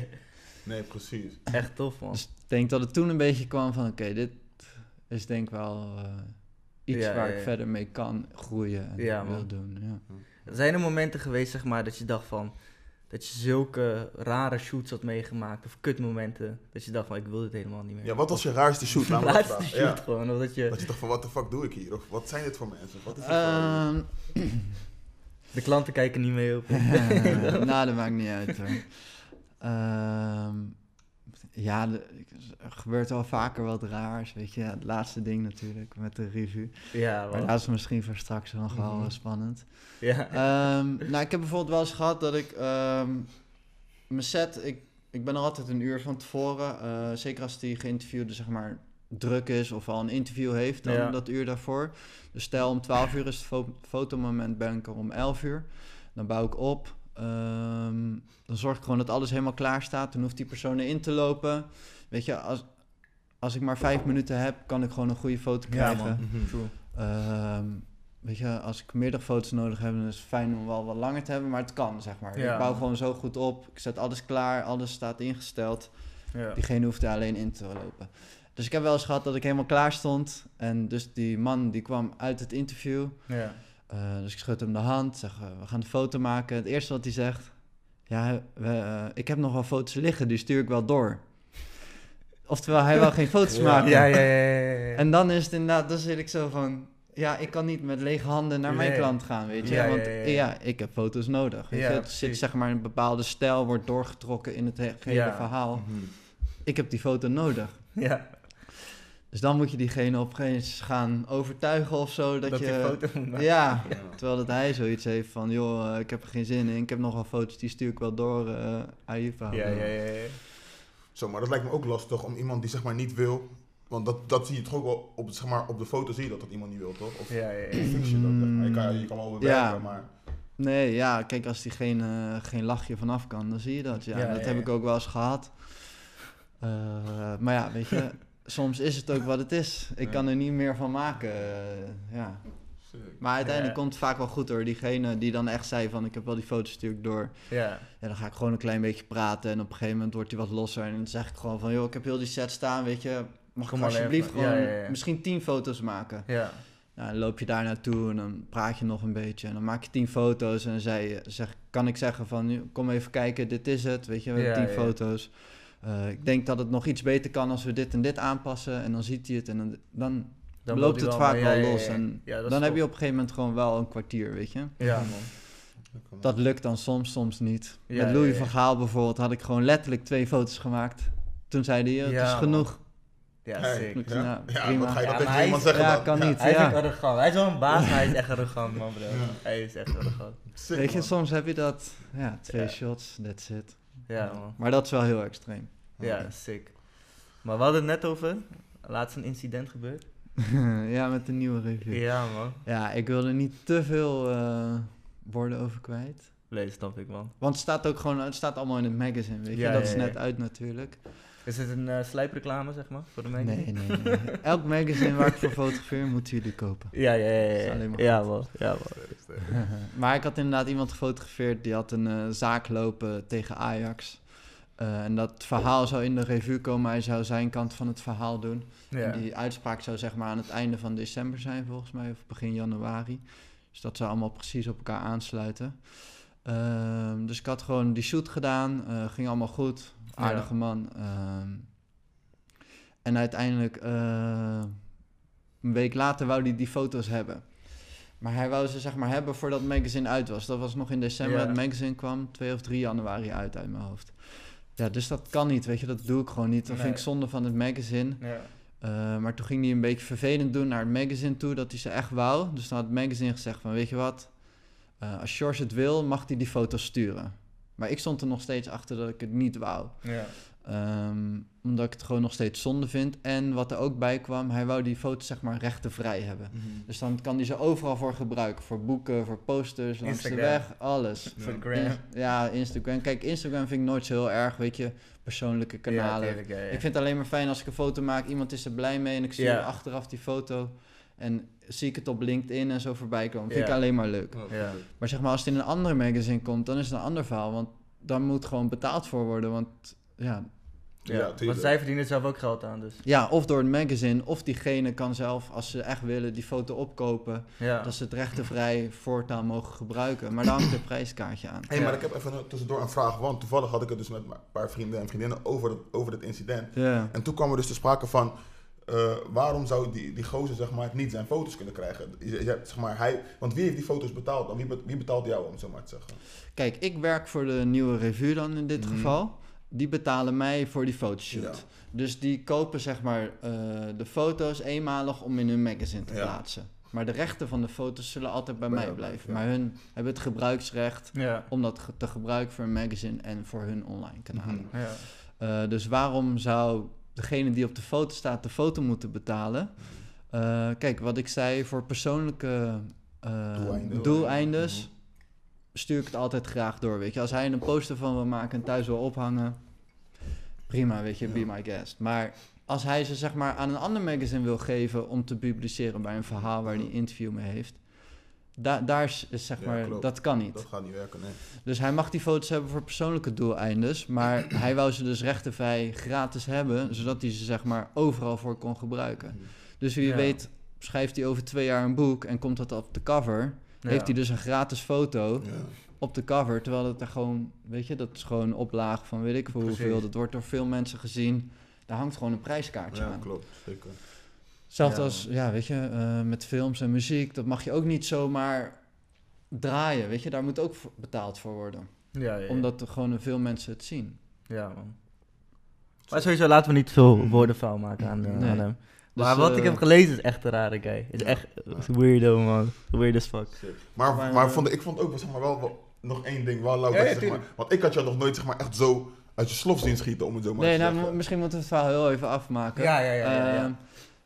Nee, precies. Echt tof, man. Dus ik denk dat het toen een beetje kwam van, oké, dit is denk ik wel iets Ja, waar ja, ik verder mee kan groeien en Ja, wil man. doen. Ja. Zijn er momenten geweest, zeg maar, dat je dacht van... Dat je zulke rare shoots had meegemaakt, of kutmomenten, dat je dacht van, ik wil dit helemaal niet meer. Ja, wat was je raarste shoot? Laatste vragen. shoot Ja. gewoon, of dat je Dat je dacht van, wat de fuck doe ik hier? Of wat zijn dit voor mensen? Wat is dit voor... Ehm, de klanten kijken niet mee op. nou, dat maakt niet uit hoor. Ehm, ja, er gebeurt wel vaker wat raars, weet je. Het laatste ding natuurlijk, met de review. Ja, Maar dat is misschien voor straks nog wel Mhm. spannend. Ja. Ehm, nou, ik heb bijvoorbeeld wel eens gehad dat ik ehm, mijn set, ik, ik ben er altijd een uur van tevoren. eh, zeker als die geïnterviewde, zeg maar, druk is of al een interview heeft, dan Ja. dat uur daarvoor. Dus stel om 12 uur is het fo- fotomoment, ben ik er om 11 uur. Dan bouw ik op. Ehm, dan zorg ik gewoon dat alles helemaal klaar staat. Dan hoeft die persoon erin te lopen. Weet je, als, als ik maar vijf minuten heb, kan ik gewoon een goede foto Ja, krijgen. man. Mhm. Ehm, weet je, als ik meerdere foto's nodig heb, dan is het fijn om wel wat langer te hebben, maar het kan, zeg maar. Ja. Ik bouw gewoon zo goed op, ik zet alles klaar, alles staat ingesteld. Ja. Diegene hoeft er alleen in te lopen. Dus ik heb wel eens gehad dat ik helemaal klaar stond en dus die man die kwam uit het interview. Ja. Eh, dus ik schud hem de hand, zeg eh, we gaan de foto maken. Het eerste wat hij zegt, ja, we, eh, ik heb nog wel foto's liggen, die stuur ik wel door. Oftewel, hij wil geen foto's Ja. maken. Ja, ja, ja, ja, ja. En dan is het inderdaad, dan zit ik zo van, ja, ik kan niet met lege handen naar mijn klant gaan, weet je. Want ja, ik heb foto's nodig. Weet Ja, je? Het zit zeg maar een bepaalde stijl, wordt doorgetrokken in het he- hele verhaal. Mhm. Ik heb die foto nodig. Ja, Dus dan moet je diegene op een gegeven moment gaan overtuigen of zo. Dat, dat je, je foto moet maken. Ja, Ja. terwijl dat hij zoiets heeft van, joh, eh, ik heb er geen zin in. Ik heb nog wel foto's, die stuur ik wel door eh aan je verhaal. Ja, ja, ja, ja. Zo, maar dat lijkt me ook lastig om iemand die zeg maar niet wil. Want dat, dat zie je toch ook wel op, zeg maar, op de foto zie je dat dat iemand niet wil, toch? Of Ja, ja, ja. fix je dat? zeg maar. Je kan, je kan wel bewerken, Ja. maar... Nee, ja, kijk, als die geen, geen lachje vanaf kan, dan zie je dat. Ja, Ja, dat ja, heb ja. ik ook wel eens gehad. Eh, maar ja, weet je, soms is het ook wat het is. Ik Ja. kan er niet meer van maken. eh, ja. Maar uiteindelijk Ja. komt het vaak wel goed hoor. Diegene die dan echt zei van, ik heb wel die foto's stuur ik door. Ja, Ja, dan ga ik gewoon een klein beetje praten. En op een gegeven moment wordt hij wat losser. En dan zeg ik gewoon van, joh, ik heb heel die set staan, weet je. Mag Kom ik maar alsjeblieft even. gewoon Ja, ja, ja. misschien tien foto's maken? ja. Nou, dan loop je daar naartoe en dan praat je nog een beetje. En dan maak je tien foto's en dan zei je, zeg, kan ik zeggen van, "Nu, kom even kijken, dit is het. Weet je, we hebben Ja, tien ja. foto's. Eh, ik denk dat het nog iets beter kan als we dit en dit aanpassen. En dan ziet hij het en dan, dan Dan loopt het vaak wel ja, los. ja. En dan heb je op een gegeven moment gewoon wel een kwartier, weet je. Ja, man. Dat lukt dan soms, soms niet. Ja, Met Louis ja, ja. van Gaal bijvoorbeeld had ik gewoon letterlijk twee foto's gemaakt. Toen zei hij, "Ja, het Ja, is man. genoeg. Ja, Hey, sick. Ja, Ja, ja, wat ga je Ja, dat tegen iemand is- zeggen ja, dan? kan niet. Hij is echt arrogant. Hij is wel een baas, maar hij is echt arrogant, man, bro. Ja. Hij is echt arrogant. Sick, Weet je, man. soms heb je dat, ja, twee Ja. shots, that's it. Ja, man. Maar dat is wel heel extreem. Ja, sick. Maar we hadden het net over, laatst een incident gebeurd. ja, met de nieuwe review. Ja, man. Ja, ik wil er niet te veel eh, woorden over kwijt. Nee, snap ik, man. Want het staat ook gewoon, het staat allemaal in het magazine, weet je. Ja, dat ja, is ja. net uit natuurlijk. Is het een eh, slijpreclame, zeg maar, voor de magazine? Nee, nee, nee. Elk magazine waar ik voor fotografeer, moeten jullie kopen. Ja, ja, ja. Ja, alleen maar ja, man. Ja, man. maar ik had inderdaad iemand gefotografeerd die had een eh, zaak lopen tegen Ajax. Eh, en dat verhaal zou in de review komen. Hij zou zijn kant van het verhaal doen. Ja. En die uitspraak zou zeg maar aan het einde van december zijn volgens mij. Of begin januari. Dus dat zou allemaal precies op elkaar aansluiten. Ehm, dus ik had gewoon die shoot gedaan. eh, ging allemaal goed. Aardige Ja. man. Ehm, en uiteindelijk, eh, een week later, wou hij die foto's hebben. Maar hij wou ze zeg maar hebben voordat het magazine uit was. Dat was nog in december. Ja. Het magazine kwam 2 of 3 januari uit uit mijn hoofd. Ja, dus dat kan niet, weet je. Dat doe ik gewoon niet. Dat vind ik zonde van het magazine. Ja. Eh, maar toen ging hij een beetje vervelend doen naar het magazine toe, dat hij ze echt wou. Dus dan had het magazine gezegd van, weet je wat, eh, als George het wil, mag hij die foto's sturen. Maar ik stond er nog steeds achter dat ik het niet wou. Ja. Ehm, omdat ik het gewoon nog steeds zonde vind. En wat er ook bij kwam, hij wou die foto's zeg maar rechtenvrij hebben. Mhm. Dus dan kan hij ze overal voor gebruiken. Voor boeken, voor posters, langs de Instagram. weg, alles. Voor Ja. Gram. In- ja, Instagram. Kijk, Instagram vind ik nooit zo heel erg, weet je, persoonlijke kanalen. Ja, tuurlijk, ja, ja. Ik vind het alleen maar fijn als ik een foto maak, iemand is er blij mee en ik zie achteraf die foto. En zie ik het op LinkedIn en zo voorbij komen. Vind ik alleen maar leuk. Ja. Maar zeg maar, als het in een ander magazine komt, dan is het een ander verhaal. Want dan moet gewoon betaald voor worden. Want ja, Ja, want zij verdienen zelf ook geld aan, dus. ja, of door het magazine, of diegene kan zelf, als ze echt willen, die foto opkopen. Ja. Dat ze het rechtenvrij voortaan mogen gebruiken. Maar dan hangt een prijskaartje aan. Hé, Ja. maar ik heb even een- tussendoor een vraag, want toevallig had ik het dus met een paar vrienden en vriendinnen over, dat, over dit incident. Ja. En toen kwam er dus te sprake van, eh, waarom zou die, die gozer zeg maar, niet zijn foto's kunnen krijgen? Zeg maar, hij, want wie heeft die foto's betaald dan? Wie, be- wie betaalt jou, om het zo maar te zeggen? Kijk, ik werk voor de nieuwe revue dan in dit Mhm. geval. Die betalen mij voor die fotoshoot. Ja. Dus die kopen zeg maar eh, de foto's eenmalig om in hun magazine te Ja. plaatsen. Maar de rechten van de foto's zullen altijd bij Bij mij blijven. Maar hun hebben het gebruiksrecht om dat te gebruiken voor hun magazine en voor hun online kanalen. Mhm. Ja. Eh, dus waarom zou degene die op de foto staat de foto moeten betalen? Eh, kijk, wat ik zei, voor persoonlijke Doeleinden. doeleinden Mhm. Stuur ik het altijd graag door. Weet je, als hij een poster van wil maken en thuis wil ophangen, prima, weet je, be my guest. Maar als hij ze zeg maar aan een ander magazine wil geven om te publiceren bij een verhaal waar hij interview mee heeft, da daar is is zeg Ja, maar, klopt. dat kan niet. Dat gaat niet werken, nee. Dus hij mag die foto's hebben voor persoonlijke doeleinden. Maar hij wou ze dus rechtenvrij gratis hebben, zodat hij ze zeg maar overal voor kon gebruiken. Dus wie Ja. weet schrijft hij over twee jaar een boek en komt dat op de cover. Ja. Heeft hij dus een gratis foto Ja. op de cover, terwijl het er gewoon, weet je, dat is gewoon een oplaag van weet ik veel Precies. hoeveel. Dat wordt door veel mensen gezien. Daar hangt gewoon een prijskaartje Ja, aan. klopt, zeker. Ja, als, ja, weet je, eh, met films en muziek, dat mag je ook niet zomaar draaien, weet je. Daar moet ook voor- betaald voor worden. Ja, ja, ja. Omdat er gewoon veel mensen het zien. Ja, man. Maar sowieso laten we niet veel woorden vuil maken aan, eh, Nee. aan hem. Dus, maar wat ik eh, heb gelezen is echt een rare guy. Is Ja. echt is weirdo, man. Weird as fuck. Maar, Maar, maar eh, vond, ik vond ook zeg maar, wel, wel nog één ding wel leuk. Ja, zeg maar, want ik had jou nog nooit zeg maar, echt zo uit je slof zien schieten, om het zo maar Nee, te nou, zeggen. misschien moeten we het verhaal heel even afmaken. Ja, ja, ja, ja, ja. Ehm,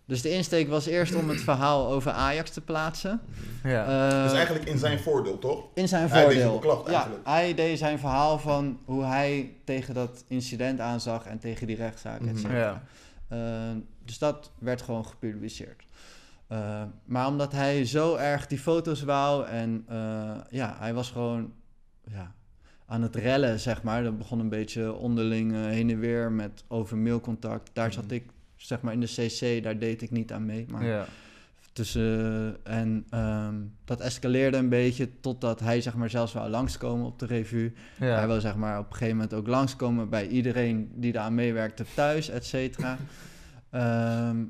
dus de insteek was eerst om het verhaal over Ajax te plaatsen. Ja. Eh, dus eigenlijk in zijn voordeel, toch? in zijn hij deed zijn voordeel. beklacht ja, eigenlijk. hij deed zijn verhaal van hoe hij tegen dat incident aanzag en tegen die rechtszaak, et Mhm. cetera. ja. Eh, dus dat werd gewoon gepubliceerd. Eh, maar omdat hij zo erg die foto's wou en eh, ja, hij was gewoon ja, aan het rellen, zeg maar. Dat begon een beetje onderling eh, heen en weer met over mailcontact. Daar zat Mhm. ik, zeg maar, in de CC, daar deed ik niet aan mee. Maar ja. tussen, en ehm, dat escaleerde een beetje totdat hij, zeg maar, zelfs wou langskomen op de revue. Hij wil zeg maar op een gegeven moment ook langskomen bij iedereen die daar aan meewerkte thuis, et cetera. Ehm,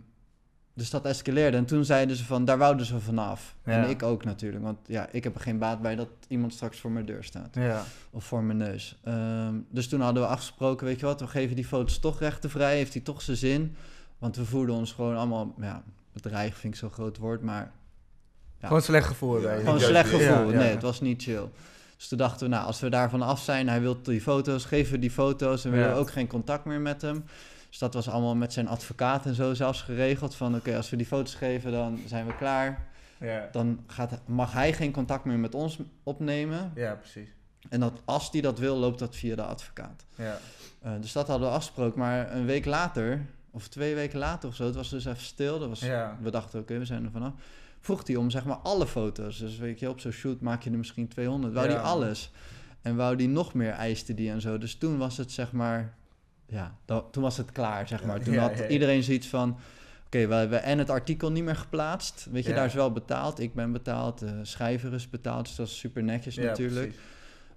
dus dat escaleerde. En toen zeiden ze van, daar wouden ze vanaf. Ja. En ik ook natuurlijk. Want ja, ik heb er geen baat bij dat iemand straks voor mijn deur staat. Ja. Of voor mijn neus. Ehm, dus toen hadden we afgesproken, weet je wat, we geven die foto's toch rechtenvrij. Heeft hij toch zijn zin. Want we voelden ons gewoon allemaal, ja, bedreigd vind ik zo'n groot woord, maar Ja. Gewoon slecht gevoel. Bij gewoon slecht gevoel. Ja, ja. Nee, het was niet chill. Dus toen dachten we, nou, als we daarvan af zijn, hij wil die foto's, geven we die foto's en we Ja. willen ook geen contact meer met hem. Dus dat was allemaal met zijn advocaat en zo zelfs geregeld. Van oké, als we die foto's geven, dan zijn we klaar. Ja. Dan gaat, mag hij geen contact meer met ons opnemen. ja, precies. En dat, als hij dat wil, loopt dat via de advocaat. Ja. Eh, dus dat hadden we afgesproken. Maar een week later, of twee weken later of zo, het was dus even stil. Dat was, Ja. We dachten, oké, we zijn er vanaf. Vroeg hij om zeg maar alle foto's. Dus weet je, op zo'n shoot maak je er misschien 200. Wou Ja. die alles. En wou die nog meer, eiste die en zo. Dus toen was het zeg maar, ja, dat- toen was het klaar zeg maar. Toen Ja, had ja, ja. iedereen zoiets van, oké, we hebben en het artikel niet meer geplaatst. Weet je, daar is wel betaald. Ik ben betaald, de schrijver is betaald. Dus dat is super netjes Ja, natuurlijk.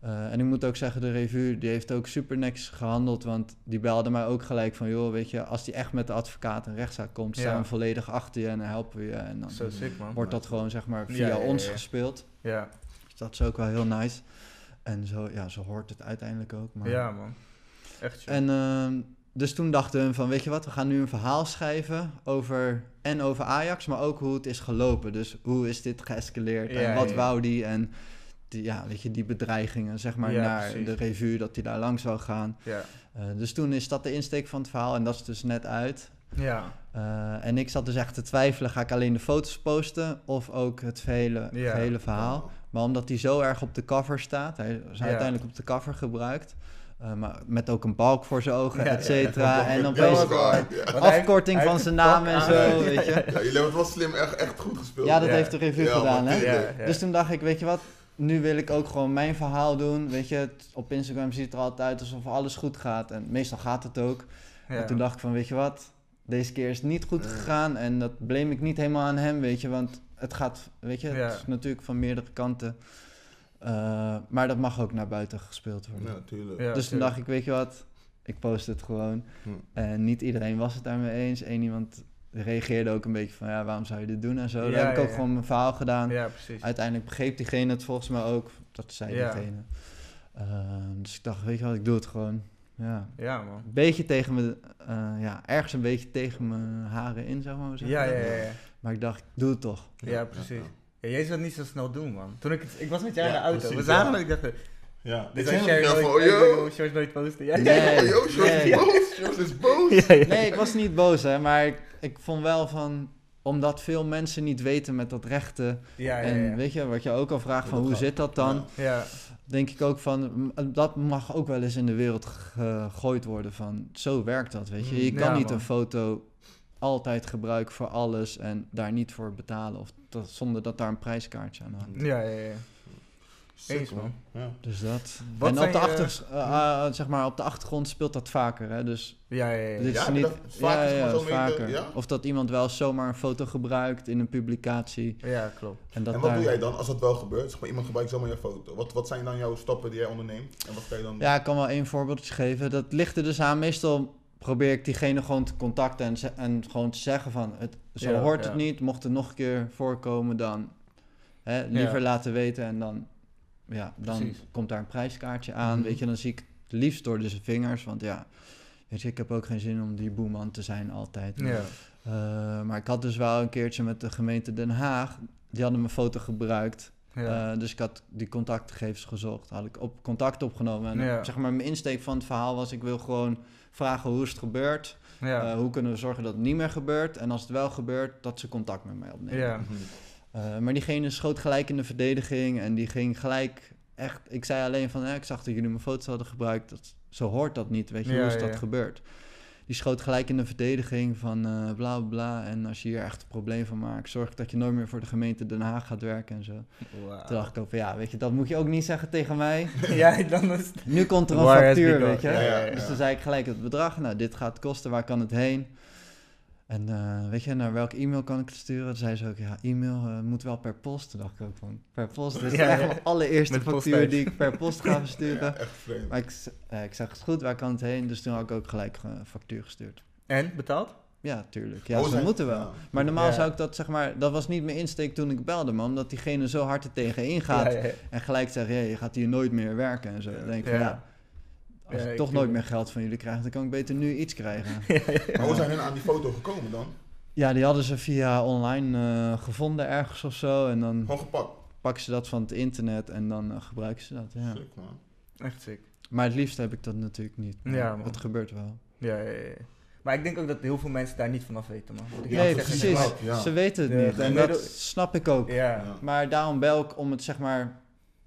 Eh, en ik moet ook zeggen, de revue die heeft ook super netjes gehandeld. Want die belde mij ook gelijk van... joh, weet je, als die echt met de advocaat een rechtszaak komt... staan we volledig achter je en dan helpen we je. En dan sick, wordt dat gewoon zeg maar via ons gespeeld. Ja. Dus dat is ook wel heel nice. En zo, ja, zo hoort het uiteindelijk ook. Maar... ja, man. Echt. En ehm, dus toen dachten we van, weet je wat, we gaan nu een verhaal schrijven over en over Ajax, maar ook hoe het is gelopen. Dus hoe is dit geëscaleerd Ja, en wat ja. wou die en die, ja, weet je, die bedreigingen, zeg maar, Ja, naar precies. de revue, dat hij daar langs zou gaan. Ja. Eh, dus toen is dat de insteek van het verhaal en dat is dus net uit. Ja. Eh, en ik zat dus echt te twijfelen, ga ik alleen de foto's posten of ook het gehele, Ja. gehele verhaal? Maar omdat hij zo erg op de cover staat, hij is uiteindelijk op de cover gebruikt. Eh, maar met ook een balk voor zijn ogen, Ja, et cetera. En opeens ja. Afkorting hij van zijn naam en zo, Ja, weet je. Ja, jullie hebben het wel slim, echt, echt goed gespeeld. Ja, dat Ja. heeft de revue Ja, gedaan, hè. tuurlijk. Ja, ja. Dus toen dacht ik, weet je wat, nu wil ik ook gewoon mijn verhaal doen. Weet je, het- op Instagram ziet het er altijd uit alsof alles goed gaat. En meestal gaat het ook. Ja. En toen dacht ik van, weet je wat, deze keer is het niet goed gegaan. En dat blame ik niet helemaal aan hem, weet je. Want het gaat, weet je, Ja. het is natuurlijk van meerdere kanten. Eh, maar dat mag ook naar buiten gespeeld worden. Ja, tuurlijk. Ja, dus toen dacht ik, weet je wat, ik post het gewoon. Hm. En niet iedereen was het daarmee eens. Eén iemand reageerde ook een beetje van, ja, waarom zou je dit doen en zo. Ja, Daar heb ik ook ja. gewoon mijn verhaal gedaan. Ja, precies. Uiteindelijk begreep diegene het volgens mij ook. Dat zei Ja. diegene. Ehm, dus ik dacht, weet je wat, ik doe het gewoon. Ja. Ja, man. Een beetje tegen me, eh, ja, ergens een beetje tegen mijn haren in, zou ik maar zeggen. Ja, ja, ja. Ja, Maar ik dacht, ik doe het toch. ja precies. Ja, jij zou het niet zo snel doen, man. Toen ik, het, ik was met jou Ja, in de auto. precies, we zagen ik dacht, Ja, dit zijn is Sherry ja, nooit, van, yo. nooit posten. Ja, Nee. Ja, yo, Sjors nee. is boos. Is boos. ja, ja. Nee, ik was niet boos, hè. Maar ik, ik vond wel van... Omdat veel mensen niet weten met dat rechten. Ja, ja, en weet je, wat je ook al vraagt van hoe gaat. zit dat dan? Ja. Ja, Denk ik ook van, dat mag ook wel eens in de wereld gegooid worden van... Zo werkt dat, weet je. Je Mm, kan ja, niet man. een foto altijd gebruiken voor alles... en daar niet voor betalen. Of dat, zonder dat daar een prijskaartje aan hangt. ja, ja. ja. Eens, man. Ja. Dus dat. Wat en op de, je- achter, eh, eh, zeg maar, op de achtergrond speelt dat vaker. Hè? Dus Ja, ja, ja. dit Ja, is niet. dat vaker is? Of dat iemand wel zomaar een foto gebruikt in een publicatie. Ja, klopt. En, dat En wat daar- doe jij dan als dat wel gebeurt? Zeg maar, iemand gebruikt zomaar je foto. Wat, wat zijn dan jouw stappen die jij onderneemt? En wat kan je dan Ja, ik kan wel één voorbeeldje geven. Dat ligt er dus aan. Meestal probeer ik diegene gewoon te contacten en, gewoon te zeggen van... Het, zo Ja, hoort ja. het niet. Mocht het nog een keer voorkomen, dan hè, liever Ja. laten weten. En dan, ja, dan Precies. komt daar een prijskaartje aan. Mhm. Weet je, dan zie ik het liefst door de vingers. Want ja, weet je, ik heb ook geen zin om die boeman te zijn altijd. Ja. Eh, maar ik had dus wel een keertje met de gemeente Den Haag. Die hadden mijn foto gebruikt. Ja. Eh, dus ik had die contactgegevens gezocht. Had ik op contact opgenomen. En Ja. zeg maar, mijn insteek van het verhaal was: ik wil gewoon vragen hoe is het gebeurd. ja. Eh, hoe kunnen we zorgen dat het niet meer gebeurt. En als het wel gebeurt, dat ze contact met mij opnemen. ja. Mhm. Eh, maar diegene schoot gelijk in de verdediging. En die ging gelijk echt. Ik zei alleen van: eh, ik zag dat jullie mijn foto's hadden gebruikt. Dat, zo hoort dat niet. Weet je, Ja, hoe is dat ja. gebeurd? Die schoot gelijk in de verdediging van eh bla bla bla. En als je hier echt een probleem van maakt, zorg dat je nooit meer voor de gemeente Den Haag gaat werken en zo. Wauw. Toen dacht ik ook van ja, weet je, dat moet je ook niet zeggen tegen mij. Ja, dan is het... Nu komt er een factuur, weet je. Ja, ja, ja. Dus toen zei ik gelijk het bedrag. Nou, dit gaat kosten, waar kan het heen? En eh, weet je, naar welk e-mail kan ik het sturen? Toen zei ze ook, ja, e-mail eh, moet wel per post. Toen dacht ik ook van, per post? Dit is Ja, echt ja. mijn allereerste Met factuur die ik per post ga Ja, versturen. echt vreemd. Maar ik, eh, ik zeg, is goed, waar kan het heen? Dus toen had ik ook gelijk een factuur gestuurd. En, betaald? Ja, tuurlijk. Ja, Oh, ze zijn- moeten wel. ja. Maar normaal Ja. zou ik dat, zeg maar, dat was niet mijn insteek toen ik belde, man. Omdat diegene zo hard er tegenin gaat. Ja. En gelijk ja, je gaat hier nooit meer werken en zo. Dan denk ik van, ja, als Ja, ik toch nooit meer geld van jullie krijg, dan kan ik beter nu iets krijgen. Maar hoe zijn hun aan die foto gekomen dan? Ja, die hadden ze via online eh, gevonden ergens of zo. En dan Gewoon gepakt. pakken ze dat van het internet en dan eh, gebruiken ze dat. Ja. Sick, man. Echt sick. Maar het liefst heb ik dat natuurlijk niet. maar Ja, man. het gebeurt wel. Ja, ja, ja. Maar ik denk ook dat heel veel mensen daar niet vanaf weten, man. Ik Nee, precies. ja. Ze weten het Ja, niet. En dat snap ik ook. Ja. Ja. Maar daarom bel ik om het zeg maar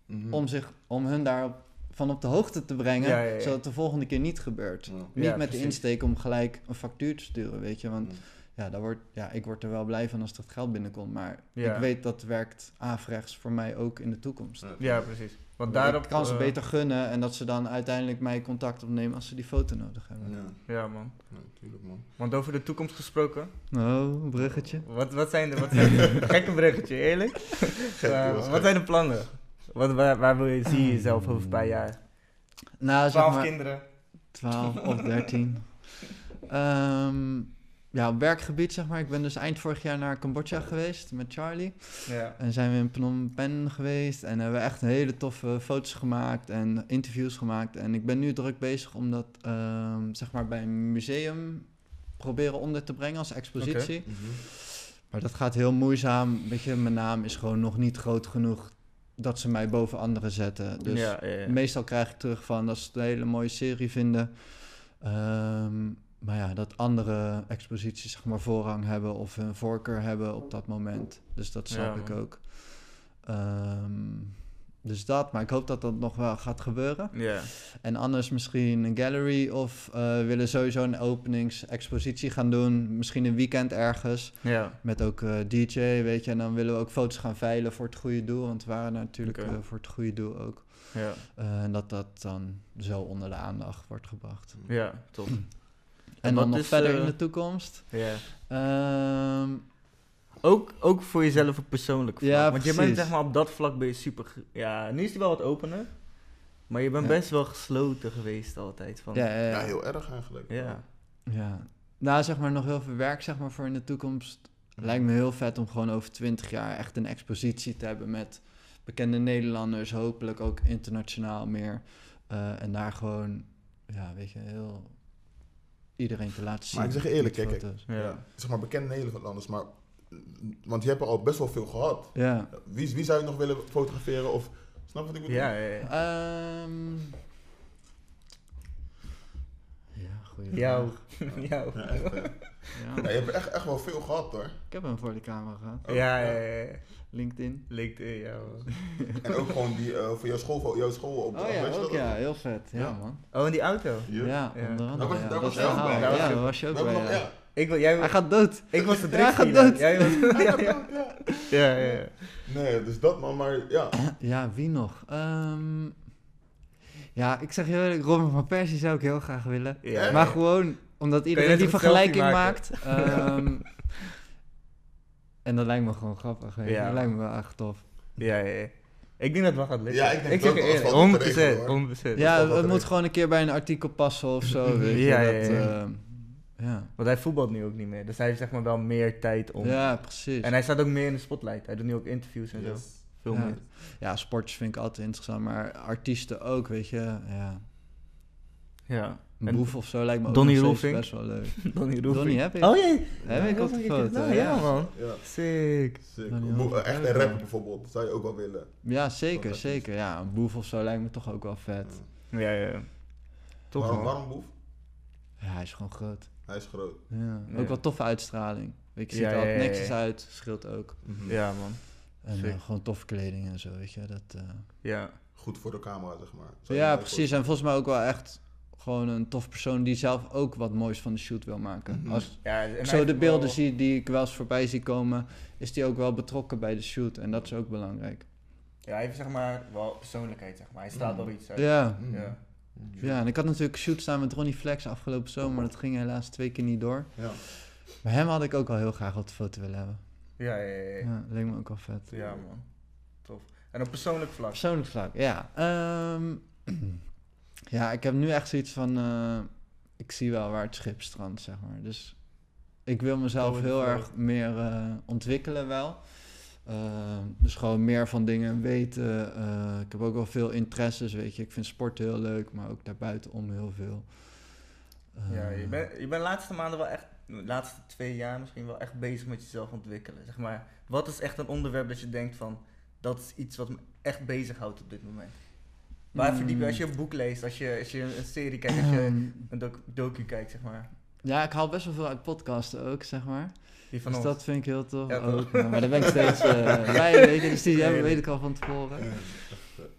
Mhm. om, zich, om hun daar van op de hoogte te brengen, Ja, ja, ja. zodat het de volgende keer niet gebeurt. Ja. Niet Ja, met de insteek om gelijk een factuur te sturen, weet je. Want Mhm. ja, daar wordt, ja, ik word er wel blij van als dat geld binnenkomt. Maar Ja. ik weet dat werkt averechts voor mij ook in de toekomst. Ja. Ja, precies. Want Daarop, ik kan ze eh, beter gunnen en dat ze dan uiteindelijk mij contact opnemen als ze die foto nodig hebben. Ja, Ja, man. ja, natuurlijk man. Want over de toekomst gesproken, Oh, een bruggetje. wat, wat zijn de... Wat zijn de gekke bruggetje, eerlijk? Gek, Eh, wat zijn de plannen? Wat, waar, waar wil je, zie je jezelf over een paar jaar? Nou, zeg Twaalf maar kinderen. 12 of 13. Ehm, ja, op werkgebied zeg maar. Ik ben dus eind vorig jaar naar Cambodja geweest met Charlie. Ja. En zijn we in Phnom Penh geweest en hebben we echt hele toffe foto's gemaakt en interviews gemaakt. En ik ben nu druk bezig om dat ehm, zeg maar bij een museum proberen onder te brengen als expositie. Mhm. Maar dat gaat heel moeizaam. Weet je, mijn naam is gewoon nog niet groot genoeg dat ze mij boven anderen zetten. Dus ja, ja, ja. meestal krijg ik terug van dat ze het een hele mooie serie vinden. Ehm, maar ja, dat andere exposities zeg maar voorrang hebben of een voorkeur hebben op dat moment. Dus dat snap ik ook. Ehm, dus dat, maar ik hoop dat dat nog wel gaat gebeuren. Ja. En anders misschien een gallery of we willen sowieso een openingsexpositie gaan doen. Misschien een weekend ergens. Ja. Met ook eh, DJ, weet je. En dan willen we ook foto's gaan veilen voor het goede doel. Want we waren natuurlijk eh, voor het goede doel ook. Ja. En dat dat dan zo onder de aandacht wordt gebracht. Ja, top. En, dan nog verder in de toekomst. Ja. Ehm, Ook, ook voor jezelf op persoonlijk vlak. Ja, Want je bent zeg maar op dat vlak ben je super... Ja, nu is hij wel wat opener. Maar je bent Ja. best wel gesloten geweest altijd. Van, ja, ja, Ja, ja. heel erg eigenlijk. Ja. ja. Nou, zeg maar nog heel veel werk zeg maar, voor in de toekomst. Lijkt me heel vet om gewoon over 20 jaar echt een expositie te hebben met bekende Nederlanders. Hopelijk ook internationaal meer. Eh, en daar gewoon, ja, weet je, heel iedereen te laten zien. Maar ik zeg je eerlijk, met kijk, kijk. foto's. Ja. Zeg maar bekende Nederlanders, maar... Want je hebt er al best wel veel gehad. Ja. Wie, wie zou je nog willen fotograferen of... Snap je wat ik bedoel? Ja, ja, ja. Ehm ja, goeie Jou. Jou. Ja, echt, hè. Ja. Ja, je hebt echt, echt wel veel gehad hoor. Ik heb hem voor de camera gehad. Ja, ja, ja. ja. LinkedIn. LinkedIn, ja. En ook gewoon die eh, voor jouw school, jouw school op Oh ja, weet je ook dat ja, heel vet. Ja, Ja. man. Oh, en die auto. Ja, onder andere. Daar was- jij ook bij. Daar was Ja, je- daar was je ook bij. Ik, wil, jij, Hij gaat dood. ik was de Ja, hij gaat dood. Jij was, ja, ja. ja. ja, ja, ja. Nee, dus dat man, maar ja. Ja, wie nog? Ehm, ja, ik zeg je eerlijk, Robin van Persie zou ik heel graag willen. Ja. Maar gewoon omdat iedereen die vergelijking maakt. ehm, en dat lijkt me gewoon grappig. Ja. Dat lijkt me wel echt tof. Ja, ja, ja. Ik denk dat het wel gaat lukken. Ja, ik denk zeg je dat het eerlijk, wel te 100%. regelen, hoor. 100%. Ja, het moet gewoon een keer bij een artikel passen of zo. Weet je, Ja, ja, dat, ja. Ja. Want hij voetbalt nu ook niet meer. Dus hij heeft zeg maar wel meer tijd om... ja, precies. En hij staat ook meer in de spotlight. Hij doet nu ook interviews en zo. Veel Ja. meer. Ja, sporters vind ik altijd interessant, maar artiesten ook, weet je. Ja. Ja. Een boef of zo lijkt me ook Donnie Roelvink? best wel leuk. Donnie Roelvink. Donnie heb ik. Oh ja. Heb ik op de foto, Ja, ja. man. Ja, Sick. sick. Echt een rapper bijvoorbeeld, dat zou je ook wel willen. Ja, zeker, zeker. Ja, een boef of zo lijkt me toch ook wel vet. Ja. Ja, ja. Toch waarom Boef? Ja, hij is gewoon groot. Hij is groot. Ja. Ja. Ook wel toffe uitstraling. Weet je, ziet Ja, er ja, altijd ja, netjes ja. uit, scheelt ook. Ja, man. En eh, gewoon toffe kleding en zo, weet je. Dat, eh, Ja. Goed voor de camera, zeg maar. Zou Ja, precies. En volgens mij ook wel echt gewoon een tof persoon die zelf ook wat moois van de shoot wil maken. Mhm. Als ja en ik zo de beelden wel- zie die ik wel eens voorbij zie komen, is die ook wel betrokken bij de shoot. En dat is ook belangrijk. Ja, hij heeft zeg maar wel persoonlijkheid, zeg maar. Hij straalt Mm. wel iets uit. Ja. Mhm. Ja. Ja, en ik had natuurlijk shoot staan met Ronnie Flex afgelopen zomer, maar dat ging helaas twee keer niet door. Ja. Maar hem had ik ook al heel graag op de foto willen hebben. Ja, ja, ja. ja. Ja, dat leek me ook wel vet. Ja, man. Tof. En op persoonlijk vlak. Persoonlijk vlak, ja. Ehm, ja, ik heb nu echt zoiets van... eh, ik zie wel waar het schip strandt, zeg maar. Dus ik wil mezelf heel erg meer eh, ontwikkelen wel. Eh, dus gewoon meer van dingen weten. Eh, ik heb ook wel veel interesses, weet je. Ik vind sport heel leuk, maar ook daarbuitenom heel veel. Ja, je Eh, bent je bent de laatste maanden wel echt, de laatste twee jaar misschien wel echt bezig met jezelf ontwikkelen. Zeg maar, wat is echt een onderwerp dat je denkt van, dat is iets wat me echt bezighoudt op dit moment? Waar Mm. verdiep je als je een boek leest, als je, als je een serie kijkt, als je een doc- docu kijkt, zeg maar. Ja, ik haal best wel veel uit podcasten ook, zeg maar. Die van dus ons. dat vind ik heel tof Ja, ook. Ja, maar daar ben ik steeds eh, bij, weet je. Dus die hebben, weet ik al van tevoren.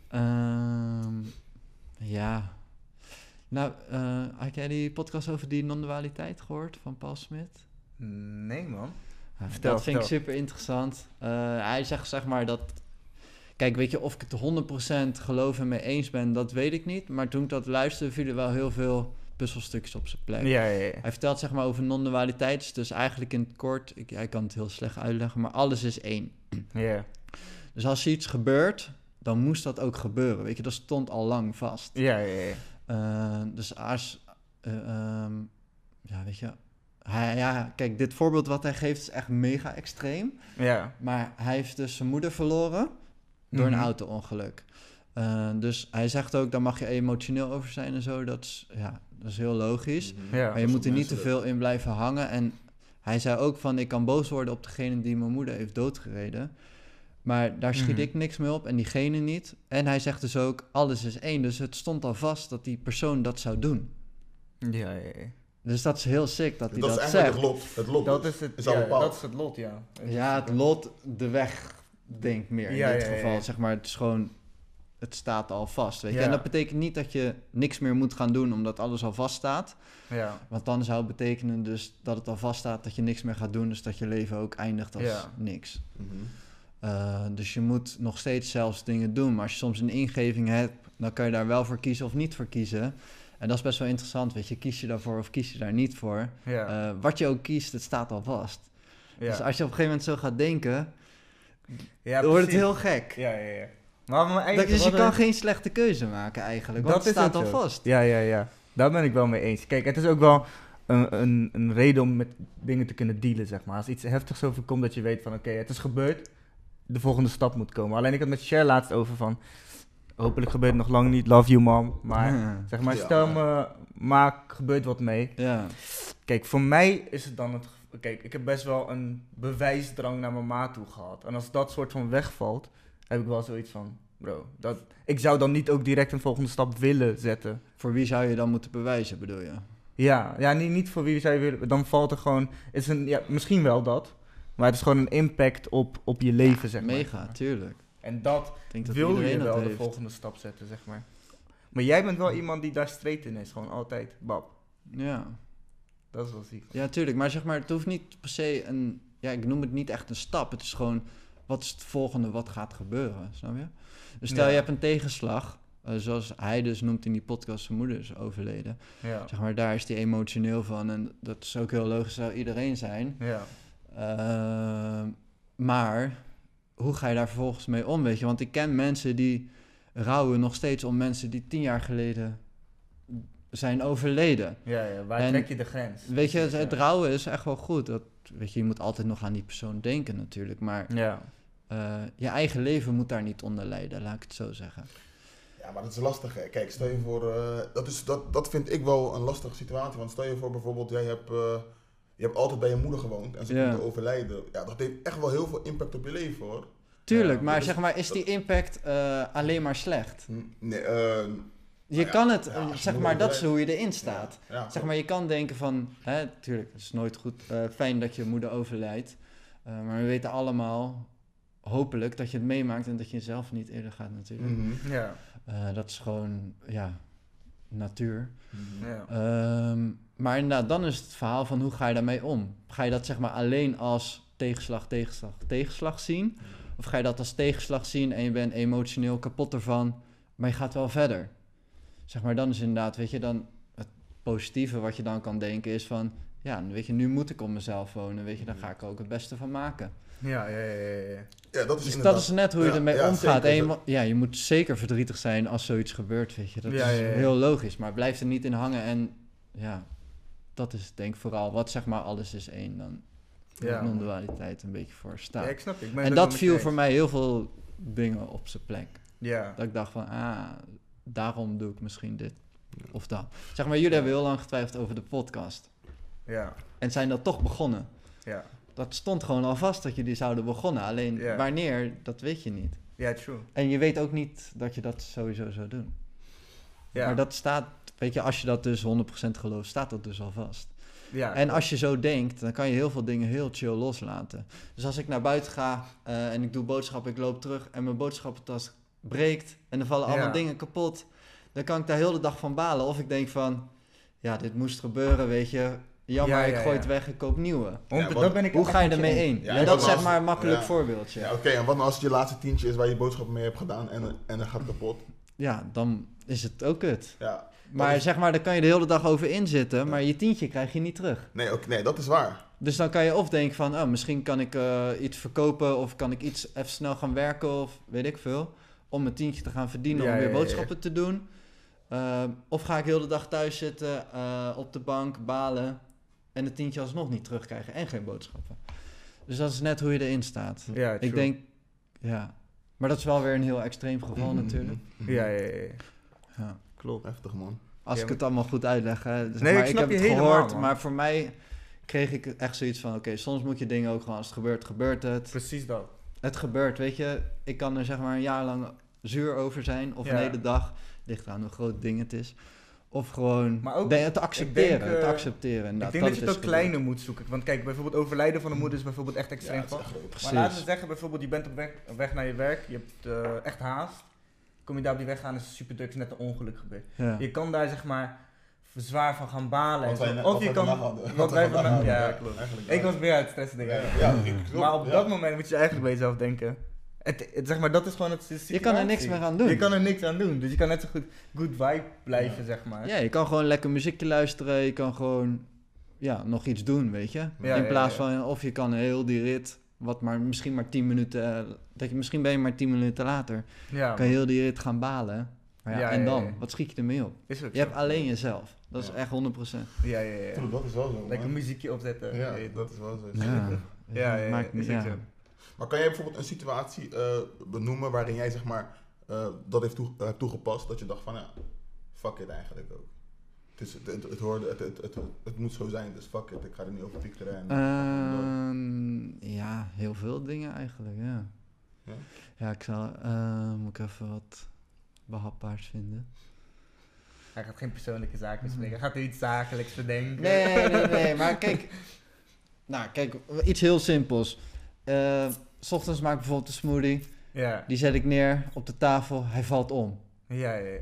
Ehm, ja. Nou, eh, had jij die podcast over die non-dualiteit gehoord van Paul Smit? Nee, man. Ja, Vertel, dat vind ik super interessant. Eh, hij zegt zeg maar dat... Kijk, weet je, of ik het er 100% geloof en mee eens ben, dat weet ik niet. Maar toen ik dat luisterde, vielen wel heel veel puzzelstukjes op zijn plek. Ja, ja, ja. Hij vertelt zeg maar over non-dualiteit. Dus eigenlijk in het kort, ik, hij kan het heel slecht uitleggen, maar alles is één. Ja, Dus als er iets gebeurt, dan moest dat ook gebeuren. Weet je, dat stond al lang vast. ja, ja. ja. Eh, dus als, eh, ehm, ja, weet je, hij, ja, kijk, dit voorbeeld wat hij geeft is echt mega extreem. Ja, Maar hij heeft dus zijn moeder verloren door Mhm. een auto-ongeluk. Eh, dus hij zegt ook, daar mag je emotioneel over zijn en zo. Dat is, ja, dat is heel logisch. Mhm. Ja. Maar je moet er niet te veel in blijven hangen. En hij zei ook van, ik kan boos worden op degene die mijn moeder heeft doodgereden. Maar daar schiet Mhm. ik niks mee op en diegene niet. En hij zegt dus ook, alles is één. Dus het stond al vast dat die persoon dat zou doen. ja, ja. ja. Dus dat is heel sick dat hij Dat dat, is eigenlijk zegt. het lot. Het lot Dat is het, is al ja, bepaald. dat is het lot, ja. Ja, het lot, de weg, denk meer in Ja, dit ja, ja, geval. ja. Zeg maar, het is gewoon, het staat al vast, weet je. Ja. En dat betekent niet dat je niks meer moet gaan doen omdat alles al vast staat. Ja, Want dan zou het betekenen dus dat het al vaststaat dat je niks meer gaat doen. Dus dat je leven ook eindigt als Ja. niks. Mhm. Uh, dus je moet nog steeds zelfs dingen doen. Maar als je soms een ingeving hebt, dan kan je daar wel voor kiezen of niet voor kiezen. En dat is best wel interessant, weet je. Kies je daarvoor of kies je daar niet voor? ja. Uh, wat je ook kiest, het staat al vast. ja. Dus als je op een gegeven moment zo gaat denken, ja, dan wordt het heel gek. Ja, ja, ja. Maar, eigenlijk, dus je kan er- geen slechte keuze maken eigenlijk, want Dat het staat al zo. vast. Ja, ja, ja. Daar ben ik wel mee eens. Kijk, het is ook wel een, een, een reden om met dingen te kunnen dealen, zeg maar. Als iets heftigs overkomt, dat je weet van, oké, het is gebeurd, de volgende stap moet komen. Alleen ik had met Cher laatst over van, hopelijk gebeurt het nog lang niet, love you mom. Maar, Ja. zeg maar, Ja. stel me, maar gebeurt wat mee. Ja. Kijk, voor mij is het dan het. Kijk, ik heb best wel een bewijsdrang naar mijn ma toe gehad. En als dat soort van wegvalt, heb ik wel zoiets van. Bro, dat, ik zou dan niet ook direct een volgende stap willen zetten. Voor wie zou je dan moeten bewijzen, bedoel je? Ja, ja niet, niet voor wie zou je willen. Dan valt er gewoon. Het is een, ja, misschien wel dat. Maar het is gewoon een impact op, op je leven, zeg maar. Mega, tuurlijk. En dat, wil je wel de heeft. volgende stap zetten, zeg maar. Maar jij bent wel iemand die daar straight in is. Gewoon altijd. Bab. Ja. Dat is wel ziek. ja, tuurlijk. Maar zeg maar, het hoeft niet per se een... Ja, ik noem het niet echt een stap. Het is gewoon, wat is het volgende wat gaat gebeuren, snap je? Dus stel Ja. je hebt een tegenslag, eh, zoals hij dus noemt in die podcast, zijn moeder is overleden. Ja. Zeg maar, daar is hij emotioneel van en dat is ook heel logisch, zou iedereen zijn. Ja. Ehm, maar hoe ga je daar vervolgens mee om, weet je? Want ik ken mensen die rouwen nog steeds om mensen die tien jaar geleden zijn overleden. Ja, ja. Waar En- trek je de grens? Weet je, het, rouwen is echt wel goed. Dat, weet je, je moet altijd nog aan die persoon denken natuurlijk. Maar Ja. eh, je eigen leven moet daar niet onder lijden, laat ik het zo zeggen. Ja, maar dat is lastig. Hè. Kijk, stel je voor, eh, dat, is, dat, dat vind ik wel een lastige situatie. Want stel je voor bijvoorbeeld, jij hebt, eh, je hebt altijd bij je moeder gewoond en ze komt te overlijden. Ja, dat heeft echt wel heel veel impact op je leven hoor. Tuurlijk, maar is- zeg maar, is die impact eh, alleen maar slecht? Nee, eh, Je ja, kan het, ja, eh, zeg maar, dat is hoe je erin staat. Ja, ja, Zeg maar, je kan denken van, hè, tuurlijk, het is nooit goed, eh, fijn dat je moeder overlijdt. Eh, maar we weten allemaal, hopelijk, dat je het meemaakt en dat je zelf niet eerder gaat natuurlijk. Mhm, Ja. Eh, dat is gewoon, ja, natuur. mhm. Ja. Ehm, maar inderdaad, dan is het verhaal van hoe ga je daarmee om? Ga je dat zeg maar alleen als tegenslag, tegenslag, tegenslag zien? Of ga je dat als tegenslag zien en je bent emotioneel kapot ervan, maar je gaat wel verder? Zeg maar, dan is inderdaad, weet je, dan het positieve wat je dan kan denken is van, ja, weet je, nu moet ik op mezelf wonen, weet je, daar ga ik er ook het beste van maken. Ja, ja, ja, ja, ja. Ja, dat is Dus inderdaad... dat is net hoe je ja, ermee ja, omgaat. zeker. En je, mo- ja, je moet zeker verdrietig zijn als zoiets gebeurt, weet je. Dat Ja, is ja, ja. heel logisch, maar blijf er niet in hangen. En ja, dat is denk ik vooral wat zeg maar alles is één dan. Ja, non-dualiteit een beetje voor staat. Ja, ik snap. Ik ben en dat viel voor mij heel veel dingen op zijn plek. Ja. Dat ik dacht van, ah, daarom doe ik misschien dit of dat. Zeg maar, jullie hebben heel lang getwijfeld over de podcast. Ja. En zijn dat toch begonnen. Ja. Dat stond gewoon al vast dat jullie zouden begonnen. Alleen Ja. wanneer, dat weet je niet. Ja, true. En je weet ook niet dat je dat sowieso zou doen. Ja. Maar dat staat, weet je, als je dat dus 100% gelooft, staat dat dus al vast. ja. En als je zo denkt, dan kan je heel veel dingen heel chill loslaten. Dus als ik naar buiten ga eh, en ik doe boodschappen, ik loop terug en mijn boodschappentas breekt en er vallen allemaal Ja. dingen kapot, dan kan ik daar heel de dag van balen. Of ik denk van, ja, dit moest gebeuren, weet je. Jammer, Ja, ja, ik gooi ja. het weg, ik koop nieuwe. Dat ben ik Hoe ga je ermee heen? Ja, dat is zeg maar een makkelijk ja. voorbeeldje. Ja, oké, en wat nou als het je laatste tientje is waar je boodschappen mee hebt gedaan en, en dat gaat kapot? Ja, dan is het ook kut. Ja. Maar is- zeg maar, daar kan je de hele dag over inzitten, maar je tientje krijg je niet terug. Nee, oké, nee, dat is waar. Dus dan kan je of denken van, oh, misschien kan ik eh, iets verkopen of kan ik iets even snel gaan werken of weet ik veel. Om een tientje te gaan verdienen Ja, om weer ja, ja, ja. boodschappen te doen. Ehm, of ga ik heel de dag thuis zitten, eh, op de bank, balen en het tientje alsnog niet terugkrijgen en geen boodschappen. Dus dat is net hoe je erin staat. Ja, true. ik denk, ja. Maar dat is wel weer een heel extreem geval Mhm, natuurlijk. mhm. Ja, ja, ja. Ja. Klopt. Heftig, man. Als Ja, ik het allemaal goed uitleg. Hè. Zeg Nee, maar, ik snap heb je het helemaal, gehoord, man. maar voor mij kreeg ik echt zoiets van... Oké, soms moet je dingen ook gewoon... Als het gebeurt, gebeurt het. Precies dat. Het gebeurt, weet je. Ik kan er zeg maar een jaar lang zuur over zijn. Of Ja. een hele dag. Ligt aan hoe groot ding het is. Of gewoon Maar ook- te accepteren. denk, eh, te accepteren. Ik inderdaad, denk dat je het ook kleiner moet zoeken. Want kijk, bijvoorbeeld overlijden van een moeder is bijvoorbeeld echt Ja, extreem. Precies. Maar laten we zeggen, bijvoorbeeld, je bent op weg, op weg naar je werk, je hebt eh, echt haast. Kom je daar op die weg aan, is het super druk, is net een ongeluk gebeurd. Ja. Je kan daar zeg maar zwaar van gaan balen. en Wat wij zo. net- Of je kan. Wat Wat wij vandaag. Ja, hadden. klopt. Eigenlijk Ik was meer uit het stressen, denk ik. Ja, ja, ik- Maar op ja. dat moment moet je eigenlijk bij jezelf denken. Het, het- zeg maar, dat is gewoon het de Je kan er niks situatie. meer aan doen. Je kan er niks aan doen. Dus je kan net zo goed good vibe blijven, zeg maar. Ja, je kan gewoon lekker muziekje luisteren. Je kan gewoon ja, nog iets doen, weet je. Ja, In ja, plaats ja. van, of je kan heel die rit, wat maar misschien maar 10 minuten, eh, dat je misschien ben je maar 10 minuten later, Ja, kan je heel die rit gaan balen. Maar ja, Ja, en ja, dan? ja. Wat schiet je ermee op? is ook Je zo. hebt alleen jezelf. Dat is echt 100%. Ja, ja, ja. True, Dat is wel zo, Lekker man. muziekje opzetten. Ja, dat is wel zo. Ja, Ja, ja, ja, Maakt is zo. Maar kan jij bijvoorbeeld een situatie eh, benoemen waarin jij zeg maar eh, dat heeft toe, hebt toegepast, dat je dacht van ja, fuck it eigenlijk ook. Het, is, het, het, het hoorde, het, het, het, het moet zo zijn, dus fuck it, ik ga er niet over piekeren. En, Ehm, ja, heel veel dingen eigenlijk, ja. Ja? Ja, ik zal, eh, moet ik even wat behapbaars vinden. Hij gaat geen persoonlijke zaken bespreken. Hij gaat er iets zakelijks bedenken. Nee, nee, nee, maar kijk. Nou, kijk, iets heel simpels. Eh, s ochtends maak ik bijvoorbeeld een smoothie. Ja, Die zet ik neer op de tafel. Hij valt om. ja, ja. ja.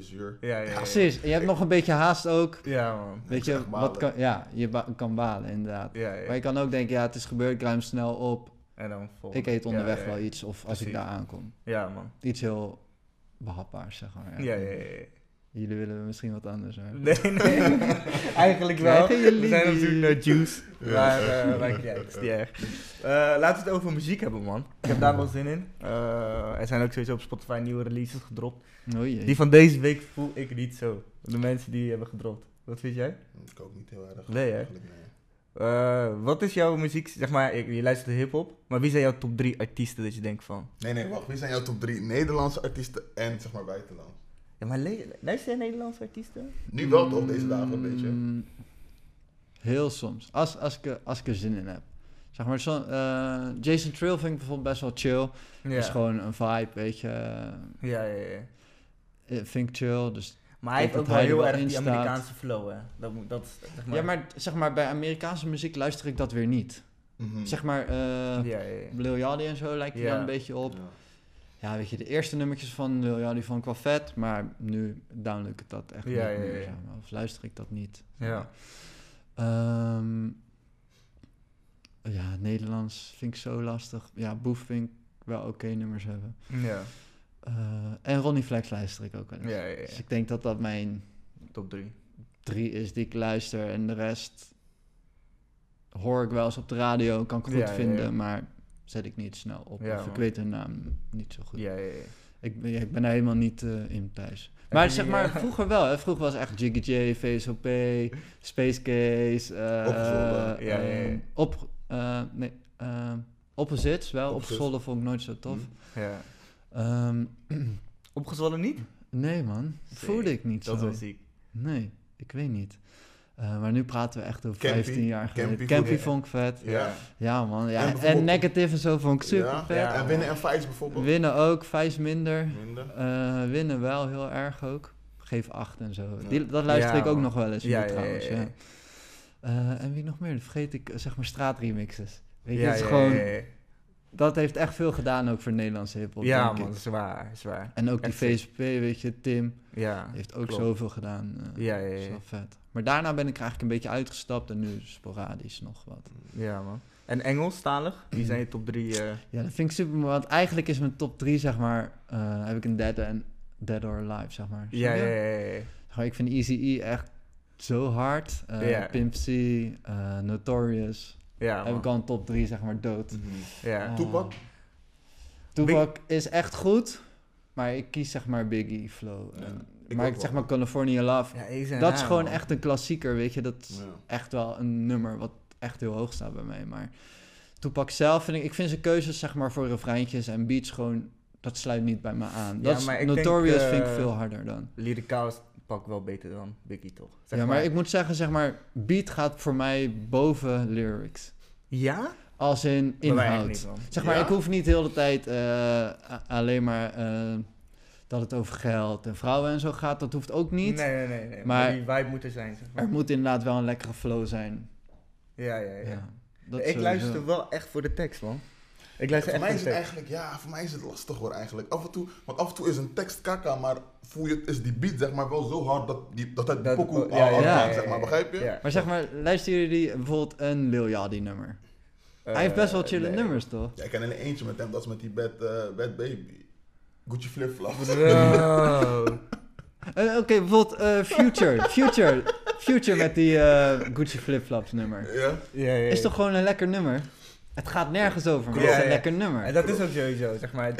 Ja, ja, ja. Precies. En je hebt nog een beetje haast ook. Ja, man. Weet je, wat kan, ja, je ba- kan balen inderdaad. Ja, ja. Maar je kan ook denken, ja, het is gebeurd, ik ruim snel op. En dan vol. Ik eet onderweg ja, ja. wel iets, of als ik daar aankom. Ja, man. Iets heel behapbaars, zeg maar. Ja, ja, ja. Jullie willen misschien wat anders, maar... Nee, nee. Eigenlijk wel. Krijgen jullie We zijn op zoek naar juice. Ja. Maar uh, niet uit. Het is niet erg. Eh, laten we het over muziek hebben, man. Ik heb daar wel zin in. Eh, er zijn ook sowieso op Spotify nieuwe releases gedropt. Oh jee. Die van deze week voel ik niet zo. De mensen die hebben gedropt. Wat vind jij? Ik ook niet heel erg. Nee, hè? eigenlijk, nee. Eh, wat is jouw muziek? Zeg maar, je je luistert hip-hop. Maar wie zijn jouw top 3 artiesten dat je denkt van. Nee, nee, wacht. Wie zijn jouw top drie Nederlandse artiesten en zeg maar buitenland? Maar le- luister jij Nederlandse artiesten? Nu wel toch, deze dagen een beetje. Mm, Heel soms. Als, als, ik, er- als ik er zin in heb. Zeg maar, zo, eh, Jason Trill vind ik bijvoorbeeld best wel chill. Ja. Is gewoon een vibe, weet je. ja, ja, ja. Eh, Vind ik chill. Dus, Maar hij Ik heeft ook wel heel erg in die. Amerikaanse flow, hè. Dat, moet- dat, zeg maar, Ja, maar zeg maar, bij Amerikaanse muziek luister ik dat weer niet. Mhm. Zeg maar, eh Ja, ja, ja. Lil Yachty en zo lijkt hij Ja. dan een beetje op. Ja. Ja, weet je, de eerste nummertjes van Lil Yachty vond ik wel vet. Maar nu download ik dat echt Ja, niet ja, meer. ja. Of luister ik dat niet. Ja. Ehm, ja, Nederlands vind ik zo lastig. Ja, Boef vind ik wel oké nummers hebben. Ja, Eh, en Ronnie Flex luister ik ook wel eens. ja, ja, Dus ja. ik denk dat dat mijn Top 3. drie is die ik luister. En de rest hoor ik wel eens op de radio, kan ik goed Ja, ja, vinden. ja. Maar zet ik niet snel op. Ja, of ik weet hun naam niet zo goed. Ja, ja, ja. Ik, ben, ja, ik ben er helemaal niet eh, in thuis. Maar zeg maar, eh, vroeger wel. Hè. Vroeger was echt Jiggy J, VSOP, Space Case. eh, Opgezwollen. Ja, ehm, op, Eh, nee, eh, Opposites wel. Opgezwollen vond ik nooit zo tof. Hm. Ja. Opgezwollen niet? nee man, voelde ik niet Dat is zo. wel ziek. Nee, ik weet niet. Eh, maar nu praten we echt over Campy. 15 jaar geleden. Campy Campy, vond- vond ik vet. Ja. Ja man, ja. En negative en zo vond ik super Ja. vet. Ja. En winnen en fights bijvoorbeeld. Winnen ook, Vijs minder. Minder. Eh, winnen wel heel erg ook. Geef 8 en zo. Ja. Die, dat luister Ja, ik ook man. nog wel eens Ja, nu ja, trouwens. ja, Ja, ja. Eh, en wie nog meer? Dan vergeet ik, zeg maar, straatremixes. Weet je, ja, het is ja, gewoon, ja, ja. dat heeft echt veel gedaan ook voor Nederlandse hiphop. Ja, denk ik. man, zwaar, zwaar. En ook die Echt. VSP, weet je, Tim, Ja, heeft ook klopt. zoveel gedaan. eh, Ja, ja, Dat is ja. wel vet. Maar daarna ben ik eigenlijk een beetje uitgestapt en nu sporadisch nog wat. Ja, man. En Engelstalig? Wie zijn je top drie? eh, Ja, dat vind ik super mooi. Want eigenlijk is mijn top 3, zeg maar, eh, heb ik een Dead, en Dead or Alive, zeg maar. Ja, ja, ja, ja. Ik vind Easy E echt zo hard. Eh Ja. Pimp C, eh, Notorious. Ja, heb ik al een top 3, zeg maar, dood. Ja. Eh, Tupac? Tupac is echt goed, maar ik kies zeg maar Biggie Flow. Ja, En- ik maar ik zeg wel. maar California Love. Ja, is en dat is gewoon man. echt een klassieker, weet je. Dat is Ja. echt wel een nummer wat echt heel hoog staat bij mij. Maar Tupac zelf vind ik... Ik vind zijn keuzes zeg maar voor refreintjes en beats gewoon... Dat sluit niet bij me aan. Ja, Dat maar ik denk, Notorious vind ik eh, veel harder dan. Lyricaal is pak wel beter dan Biggie, toch? Zeg ja, maar, ik moet zeggen, zeg maar... Beat gaat voor mij boven lyrics. Ja? Als in inhoud. niet. Zeg maar, Ja? ik hoef niet de hele tijd eh, alleen maar eh, dat het over geld en vrouwen en zo gaat. Dat hoeft ook niet. Nee, nee, nee. nee. Maar, Maar- die vibe moet er zijn, zeg maar. Er moet inderdaad wel een lekkere flow zijn. Ja, ja, ja. Ja, dat ik sowieso. luister wel echt voor de tekst, man. Ik luister Voor echt mij voor is de het tekst. eigenlijk, ja, voor mij is het lastig hoor eigenlijk. Af en toe, want af en toe is een tekst kaka, maar voel je, is die beat zeg maar wel zo hard dat, die, dat het Dat- pokoe ja, ja, hard ja, ja, zeg ja, maar, ja. begrijp je? Ja. Maar zeg maar, luisteren jullie bijvoorbeeld een Lil Yachty nummer? Hij heeft best wel Eh, chille nee. nummers, toch? Ja, ik ken alleen eentje met hem, dat is met die Bad, eh, bad Baby. Gucci Flip Flops. Bro. Eh, Oké, bijvoorbeeld eh, Future. Future. Future met die eh, Gucci flipflops nummer. Ja? Ja, ja, ja. Is toch gewoon een lekker nummer? Het gaat nergens over, maar Ja, het is een ja. lekker nummer. En dat is ook sowieso, zeg maar.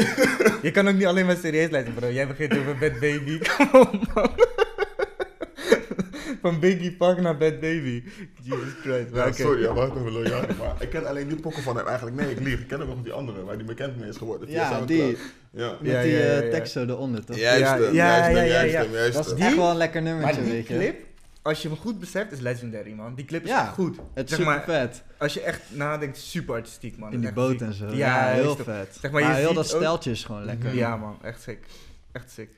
je kan ook niet alleen maar serieus luisteren, bro. Jij begint over Bad Baby. Kom op, man. Van Biggie Park naar Bad Baby. Jesus Christ. Maar Ja, sorry, ja, wacht even, Yachty, maar ik ken alleen die pokken van hem eigenlijk. Nee, ik lieg, ik ken ook nog die andere, waar die bekend mee is geworden. Ja, die. Ja. Met Ja, die ja, ja, eh, ja. tekst zo eronder, toch? Juist Ja, hem, ja, juist hem, ja, ja, juist ja. hem, juist Dat is. Die- echt wel een lekker nummertje, Maar die weet je. clip, als je hem goed beseft, is legendary, man. Die clip is Ja. echt goed. Het is zeg super maar, vet. Als je echt nadenkt, super artistiek, man. In die boot en zo. Ja, Ja, heel vet. Zeg maar, maar je heel ziet dat ook- steltje is gewoon lekker. Ja, man. Echt sick. Echt sick.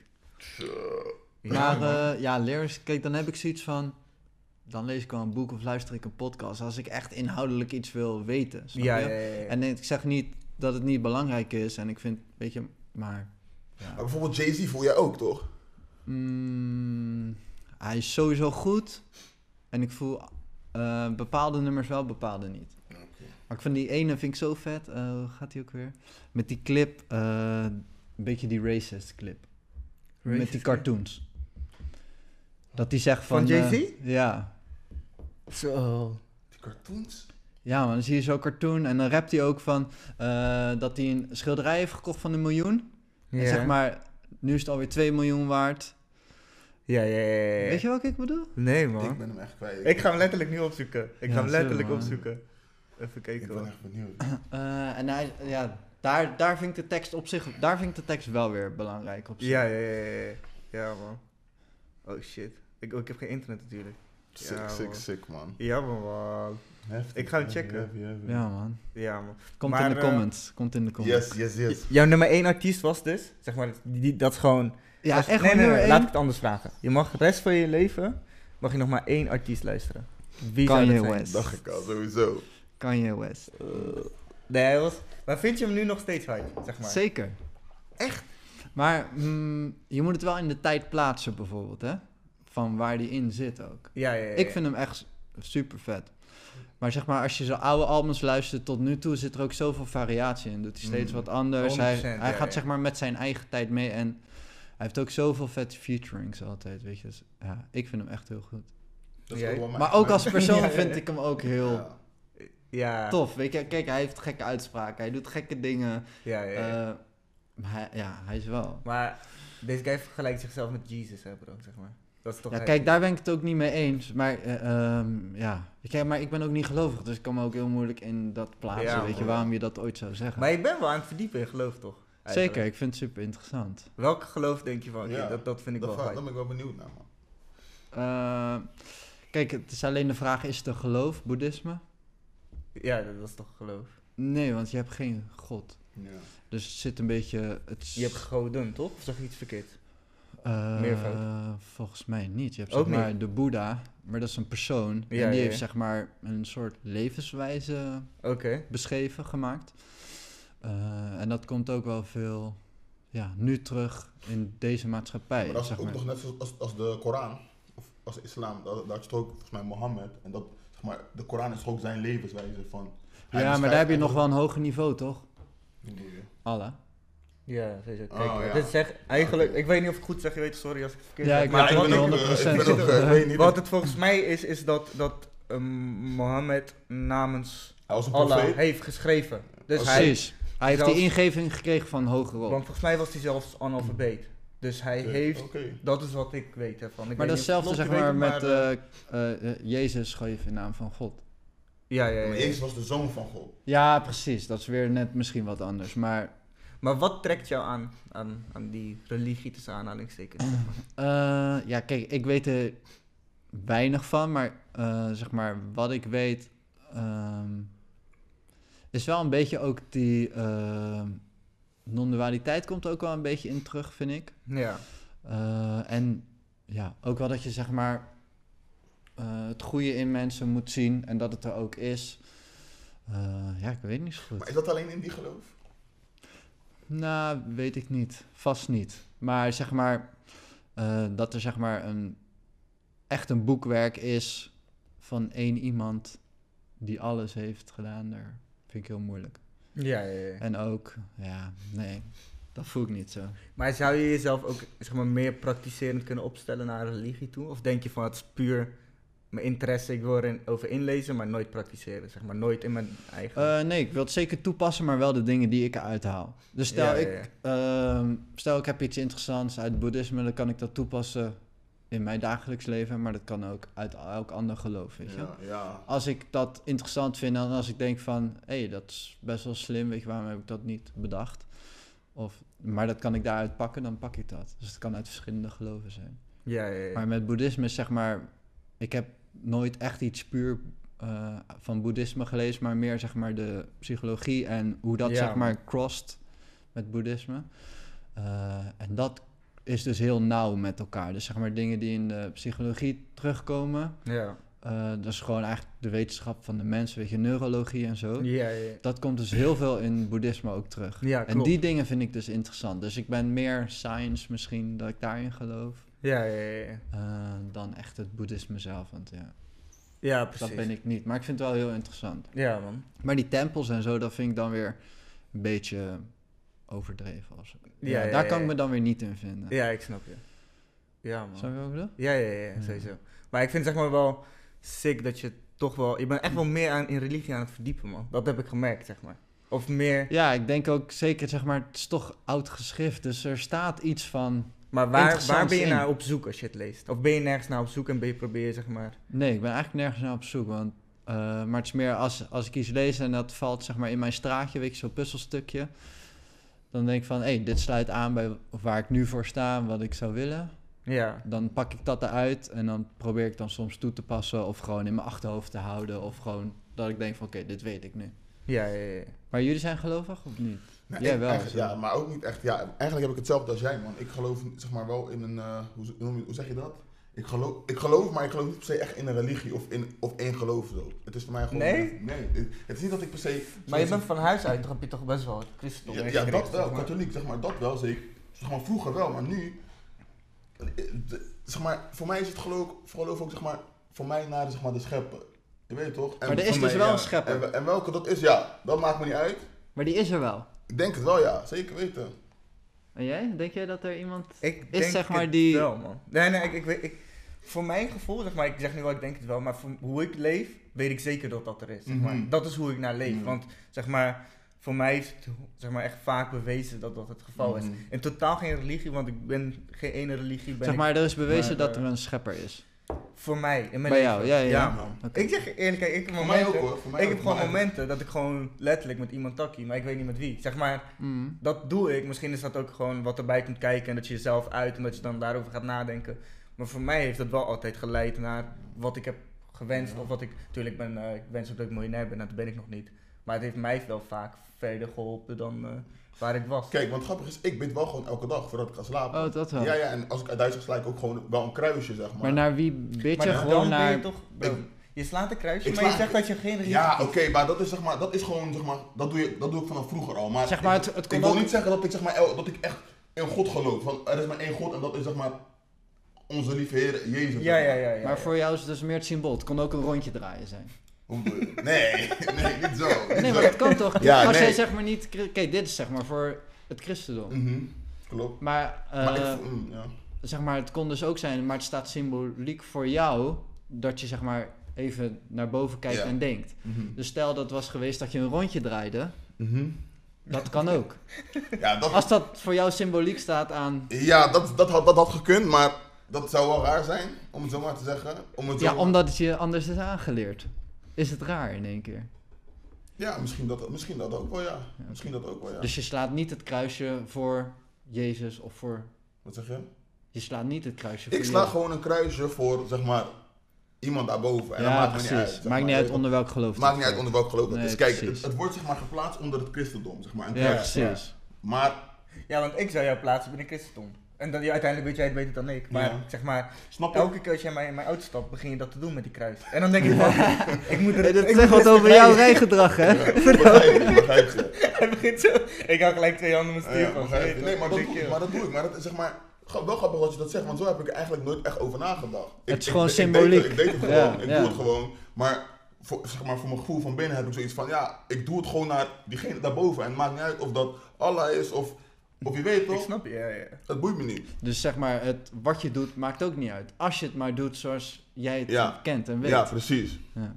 Ja, maar man. eh, ja, lyrics, kijk, dan heb ik zoiets van... Dan lees ik wel een boek of luister ik een podcast. Als ik echt inhoudelijk iets wil weten, snap ja, je? ja, ja, ja. En ik zeg niet dat het niet belangrijk is. En ik vind, weet je, maar... Ja. Maar bijvoorbeeld Jay-Z voel jij ook, toch? Mm, hij is sowieso goed. En ik voel eh, bepaalde nummers wel, bepaalde niet. Maar ik vind die ene vind ik zo vet. Eh, hoe gaat die ook weer? Met die clip, eh, een beetje die racist clip. Met die clip? cartoons. Dat die zegt van... Van Jay-Z? eh, ja. Zo. Die cartoons? Ja man, dan zie je zo'n cartoon en dan rapt hij ook van... eh, dat hij een schilderij heeft gekocht van een miljoen. En zeg maar, nu is het alweer 2 miljoen waard. Ja, ja, ja, ja. Weet je welke ik bedoel? Nee, Ik man. ben hem echt kwijt. Ik ga hem letterlijk nu opzoeken. Ik Ja, ga hem letterlijk opzoeken. Even Ik kijken, ben man. echt benieuwd. Eh, en hij, ja, daar, daar vind ik de tekst op zich, daar vind ik de tekst wel weer belangrijk op zich. Ja, ja, ja, ja. Ja, man. Oh, shit. Ik, ik heb geen internet natuurlijk. Sick, Ja, sick, man. sick, man. Ja, man. Heftig, Ik ga hem heavy, checken. heavy, heavy. Ja, man. Ja, man. Komt Maar, in de eh, comments. Komt in de comments. Yes, yes, yes. Jouw nummer 1 artiest was dus, zeg maar, die, die- dat is gewoon... Ja, als- echt nee, nee, laat ik het anders vragen. Je mag de rest van je leven, mag je nog maar één artiest luisteren. Wie Kanye? West. Dacht ik al, sowieso. Kanye West. Eh, nee, hij was... Maar vind je hem nu nog steeds hard, zeg maar? Zeker. Echt? Maar mm, je moet het wel in de tijd plaatsen bijvoorbeeld, hè? Van waar die in zit ook. Ja, ja, ja. Ik vind hem echt super vet. Maar zeg maar, als je zijn oude albums luistert tot nu toe, zit er ook zoveel variatie in. Doet hij steeds Mm, wat anders. Hij, 100%, hij gaat ja. zeg maar met zijn eigen tijd mee. En hij heeft ook zoveel vet featurings altijd, weet je. Dus, ja, ik vind hem echt heel goed. Jij? Maar ook als persoon vind ja. ik hem ook heel Ja. Ja. tof. Weet je, kijk, hij heeft gekke uitspraken. Hij doet gekke dingen. Ja, ja, ja. Eh, maar hij, ja, hij is wel. Maar deze guy vergelijkt zichzelf met Jesus, hè, bro, zeg maar. Dat is toch Ja, kijk, daar ben ik het ook niet mee eens. Maar, eh, ehm, ja. Kijk, maar ik ben ook niet gelovig, dus ik kan me ook heel moeilijk in dat plaatsen. Ja, weet je, waarom je dat ooit zou zeggen. Maar je bent wel aan het verdiepen in geloof, toch? Eigenlijk. Zeker, ik vind het super interessant. Welke geloof denk je van? Ja, dat, dat vind ik Dat wel fijn. daar ben ik wel benieuwd naar, man. Eh, kijk, het is alleen de vraag, is het een geloof, boeddhisme? Ja, dat, dat is toch geloof? Nee, want je hebt geen god. Ja. Dus het zit een beetje... Het is- Je hebt goden, toch? Of zeg ik iets verkeerd? Eh, meervoud. Volgens mij niet. Je hebt Ook zeg maar de Boeddha, maar dat is een persoon. Ja, en die ja, heeft ja. zeg maar een soort levenswijze Oké. beschreven, gemaakt. Eh, en dat komt ook wel veel ja, nu terug in deze maatschappij. Maar dat is zeg ook maar. nog net zoals als, als de Koran, of als de islam. Dat, dat had je toch ook, volgens mij, Mohammed. En dat, zeg maar, de Koran is toch ook zijn levenswijze van... Ja, maar daar heb je nog wel een hoger niveau, toch? Je? Allah. Ja, sowieso. Kijk, Oh, ja. dit is echt, eigenlijk, ik weet niet of ik goed zeg, je weet, sorry als ik het verkeerd Ja, zeg. ik maar ben 100% ik ben ook, of- eh, weet niet. Wat het volgens mij is, is dat, dat ehm, Mohammed namens Allah heeft geschreven. Dus hij, Precies. Hij heeft die ingeving gekregen van hogerop. want volgens mij was hij zelfs analfabeet. Dus hij heeft, dat is wat ik weet ervan. Ik maar weet dat is niet of hetzelfde het zeg maar met eh, eh, eh, Jezus schreef in naam van God. Ja, ja, ja. Maar. Jezus was de zoon van God. Ja, precies. Dat is weer net misschien wat anders. Maar Maar wat trekt jou aan, aan, aan die religie tussen aanhalingstekens? zeg maar? Eh, ja, kijk, ik weet er weinig van, maar eh, zeg maar, wat ik weet, ehm, is wel een beetje ook die ehm, non-dualiteit komt ook wel een beetje in terug, vind ik. Ja. Eh, en ja, ook wel dat je zeg maar het goede in mensen moet zien en dat het er ook is. Eh, ja, ik weet niet zo goed. Maar is dat alleen in die geloof? Nou, weet ik niet. Vast niet. Maar zeg maar, eh, dat er zeg maar een, echt een boekwerk is van één iemand die alles heeft gedaan, daar vind ik heel moeilijk. Ja, ja, ja. En ook, ja, nee, dat voel ik niet zo. Maar zou je jezelf ook zeg maar, meer praktiserend kunnen opstellen naar religie toe? Of denk je van het is puur mijn interesse, ik wil erin over inlezen, maar nooit praktiseren? Zeg maar nooit in mijn eigen. Eh, nee, ik wil het zeker toepassen, maar wel de dingen die ik eruit haal. Dus stel, Ja, ja, Ik, ehm, stel ik heb iets interessants uit het boeddhisme, dan kan ik dat toepassen in mijn dagelijks leven, maar dat kan ook uit elk ander geloof, weet je. Ja, ja. als ik dat interessant vind en als ik denk van, hé, hey, dat is best wel slim, weet je, waarom heb ik dat niet bedacht? Of, maar dat kan ik daaruit pakken, dan pak ik dat. Dus het kan uit verschillende geloven zijn. ja, ja, ja. Maar met boeddhisme is zeg maar, ik heb nooit echt iets puur eh, van boeddhisme gelezen, maar meer zeg maar de psychologie en hoe dat Ja, zeg maar crossed met boeddhisme. Eh, en dat is dus heel nauw met elkaar. Dus zeg maar dingen die in de psychologie terugkomen, ja. eh, dat is gewoon eigenlijk de wetenschap van de mens, weet je, neurologie en zo. Ja, ja. Dat komt dus heel veel in boeddhisme ook terug. Ja, en die dingen vind ik dus interessant. Dus ik ben meer science misschien, dat ik daarin geloof, Ja, ja, ja, eh, dan echt het boeddhisme zelf. Want ja, Ja, precies. dat ben ik niet. Maar ik vind het wel heel interessant. Ja, man. Maar die tempels en zo, dat vind ik dan weer een beetje overdreven. Of zo. Ja, Ja, daar kan ik me dan weer niet in vinden. Ja, ik snap je. Ja, man. Zou je ook? Ja, ja, ja, Ja. sowieso. Maar ik vind zeg maar wel sick dat je toch wel... Je bent echt wel meer aan, in religie aan het verdiepen, man. Dat heb ik gemerkt, zeg maar. Of meer... Ja, ik denk ook zeker, zeg maar, het is toch oud geschrift. Dus er staat iets van Maar waar, waar ben je naar op zoek als je het leest? Of ben je nergens naar op zoek en ben je probeer zeg maar... Nee, ik ben eigenlijk nergens naar op zoek. Want, eh, maar het is meer als, als ik iets lees en dat valt zeg maar in mijn straatje, weet je, zo'n puzzelstukje. Dan denk ik van, hé, hey, dit sluit aan bij waar ik nu voor sta, wat ik zou willen. Ja. Dan pak ik dat eruit en dan probeer ik dan soms toe te passen of gewoon in mijn achterhoofd te houden. Of gewoon dat ik denk van, oké, dit weet ik nu. Ja, ja, ja. Maar jullie zijn gelovig of niet? Nou, Jij wel, echt- ja, maar ook niet echt. Ja, eigenlijk heb ik hetzelfde als jij, man. Ik geloof zeg maar wel in een. eh, hoe, noem je- hoe zeg je dat? Ik geloof, ik geloof, maar ik geloof niet per se echt in een religie of in of één geloof zo. Het is voor mij gewoon. Nee? Nee. Het, is niet dat ik per se. Maar je bent van huis uit, toch heb je toch best wel het christendom Ja, ja, dat wel, zeg maar. katholiek, zeg maar, dat wel zeker. Zeg maar, vroeger wel, maar nu. zeg maar, voor mij is het geloof, geloof ook, zeg maar, voor mij naar de, zeg maar, de schepper. Je weet toch? En Maar er is dus mij, wel ja. een schepper. En, en welke dat is, ja, dat maakt me niet uit. Maar die is er wel. Ik denk het wel, ja, zeker weten. En jij? Denk jij dat er iemand... Ik Is denk zeg maar het die- wel, man. Nee, nee, ik, ik weet... Ik, voor mijn gevoel, zeg maar, ik zeg nu wel, ik denk het wel, maar voor hoe ik leef, weet ik zeker dat dat er is. Zeg maar. Mhm. Dat is hoe ik naar leef. Mhm. Want, zeg maar, voor mij heeft het zeg maar, echt vaak bewezen dat dat het geval is. Mhm. In totaal geen religie, want ik ben geen ene religie. Ben Zeg maar, er is bewezen maar, dat eh, er een schepper is. Voor mij, in mijn Bij leven. jou, ja, ja, ja. man. Ik zeg je eerlijk, ik heb momenten, ook hoor. Voor mij ik ook, heb gewoon maar- momenten dat ik gewoon letterlijk met iemand takkie, maar ik weet niet met wie. Zeg maar, Mm. dat doe ik. Misschien is dat ook gewoon wat erbij komt kijken en dat je jezelf uit en dat je dan daarover gaat nadenken. Maar voor mij heeft dat wel altijd geleid naar wat ik heb gewenst. Ja. Of wat ik, natuurlijk ben, eh, ik wens ook dat ik miljonair ben, en dat ben ik nog niet. Maar het heeft mij wel vaak verder geholpen dan eh, waar ik was. Kijk, want grappig is, ik bid wel gewoon elke dag voordat ik ga slapen. Oh, dat wel. Ja, ja, en als ik uit Duits ga sla ik ook gewoon wel een kruisje, zeg maar. Maar naar wie bid maar je? dan Gewoon ben je naar... toch, bro, Ik- je slaat een kruisje, Ik maar je zegt dat je geen religie Ja, oké, maar dat is zeg maar, dat is gewoon, zeg maar, dat doe, je, dat doe ik vanaf vroeger al. Maar, Zeg maar, ik, het- het ik kon wil niet zeggen dat ik, zeg maar, dat ik echt in God geloof. Van, er is maar één God en dat is zeg maar onze lieve Heer Jezus. Ja, ja, maar. ja. ja, Maar voor jou is het dus meer het symbool. Het kon ook een rondje draaien zijn. Nee, nee, niet zo. niet Nee, maar dat kan toch? Ja, Als nee. jij zeg maar niet... Oké, dit is zeg maar voor het christendom. Mhm, Klopt. Maar, eh, maar ik, mm, ja. zeg maar, het kon dus ook zijn, maar het staat symboliek voor jou, dat je zeg maar even naar boven kijkt Ja. en denkt. Mhm. Dus stel dat was geweest dat je een rondje draaide, Mhm. dat kan ook. Ja, dat, Als dat voor jou symboliek staat aan, ja dat, dat, had, dat had gekund, maar dat zou wel raar zijn, om het zo maar te zeggen. Om het ja, omdat het je anders is aangeleerd. Is het raar in één keer. Ja, misschien dat, misschien dat ook wel, ja. Misschien dat ook wel, ja. Dus je slaat niet het kruisje voor Jezus of voor... Wat zeg je? Je slaat niet het kruisje voor Ik sla Jezus. gewoon een kruisje voor, zeg maar, iemand daarboven. En dan Ja, maakt precies. niet uit. maakt maar. niet uit onder welk geloof maakt niet uit onder welk geloof Nee, is. Kijk, het, het wordt zeg maar geplaatst onder het christendom, zeg maar. Een Ja, kruis. precies. Maar, Ja, want ik zou jou plaatsen binnen christendom. En dan, ja, uiteindelijk weet jij het beter dan ik. Maar Ja. zeg maar, snap elke keer als jij mij in mijn auto stapt, begin je dat te doen met die kruis. En dan denk ik van, ik moet er... Hey, dat ik zegt moet wat over jouw rijgedrag, hè? Ja, begrijp je, begrijp je. Hij begint zo. Ik hou gelijk twee handen met stuur Ja, van. Nee, maar dat, doe, maar dat doe ik. Maar dat is zeg maar, wel grappig dat je dat zegt, want zo heb ik er eigenlijk nooit echt over nagedacht. Ik- Het is ik- gewoon ik symboliek. Ik deed het gewoon, Ja, ik ja. doe het gewoon. Maar voor, zeg maar voor mijn gevoel van binnen heb ik zoiets van, ja, ik doe het gewoon naar diegene daarboven. En het maakt niet uit of dat Allah is of, of je weet Ik toch, snap je, ja, ja. het boeit me niet. Dus zeg maar, het, wat je doet maakt ook niet uit. Als je het maar doet zoals jij het Ja. kent en weet. Ja, precies. Ja.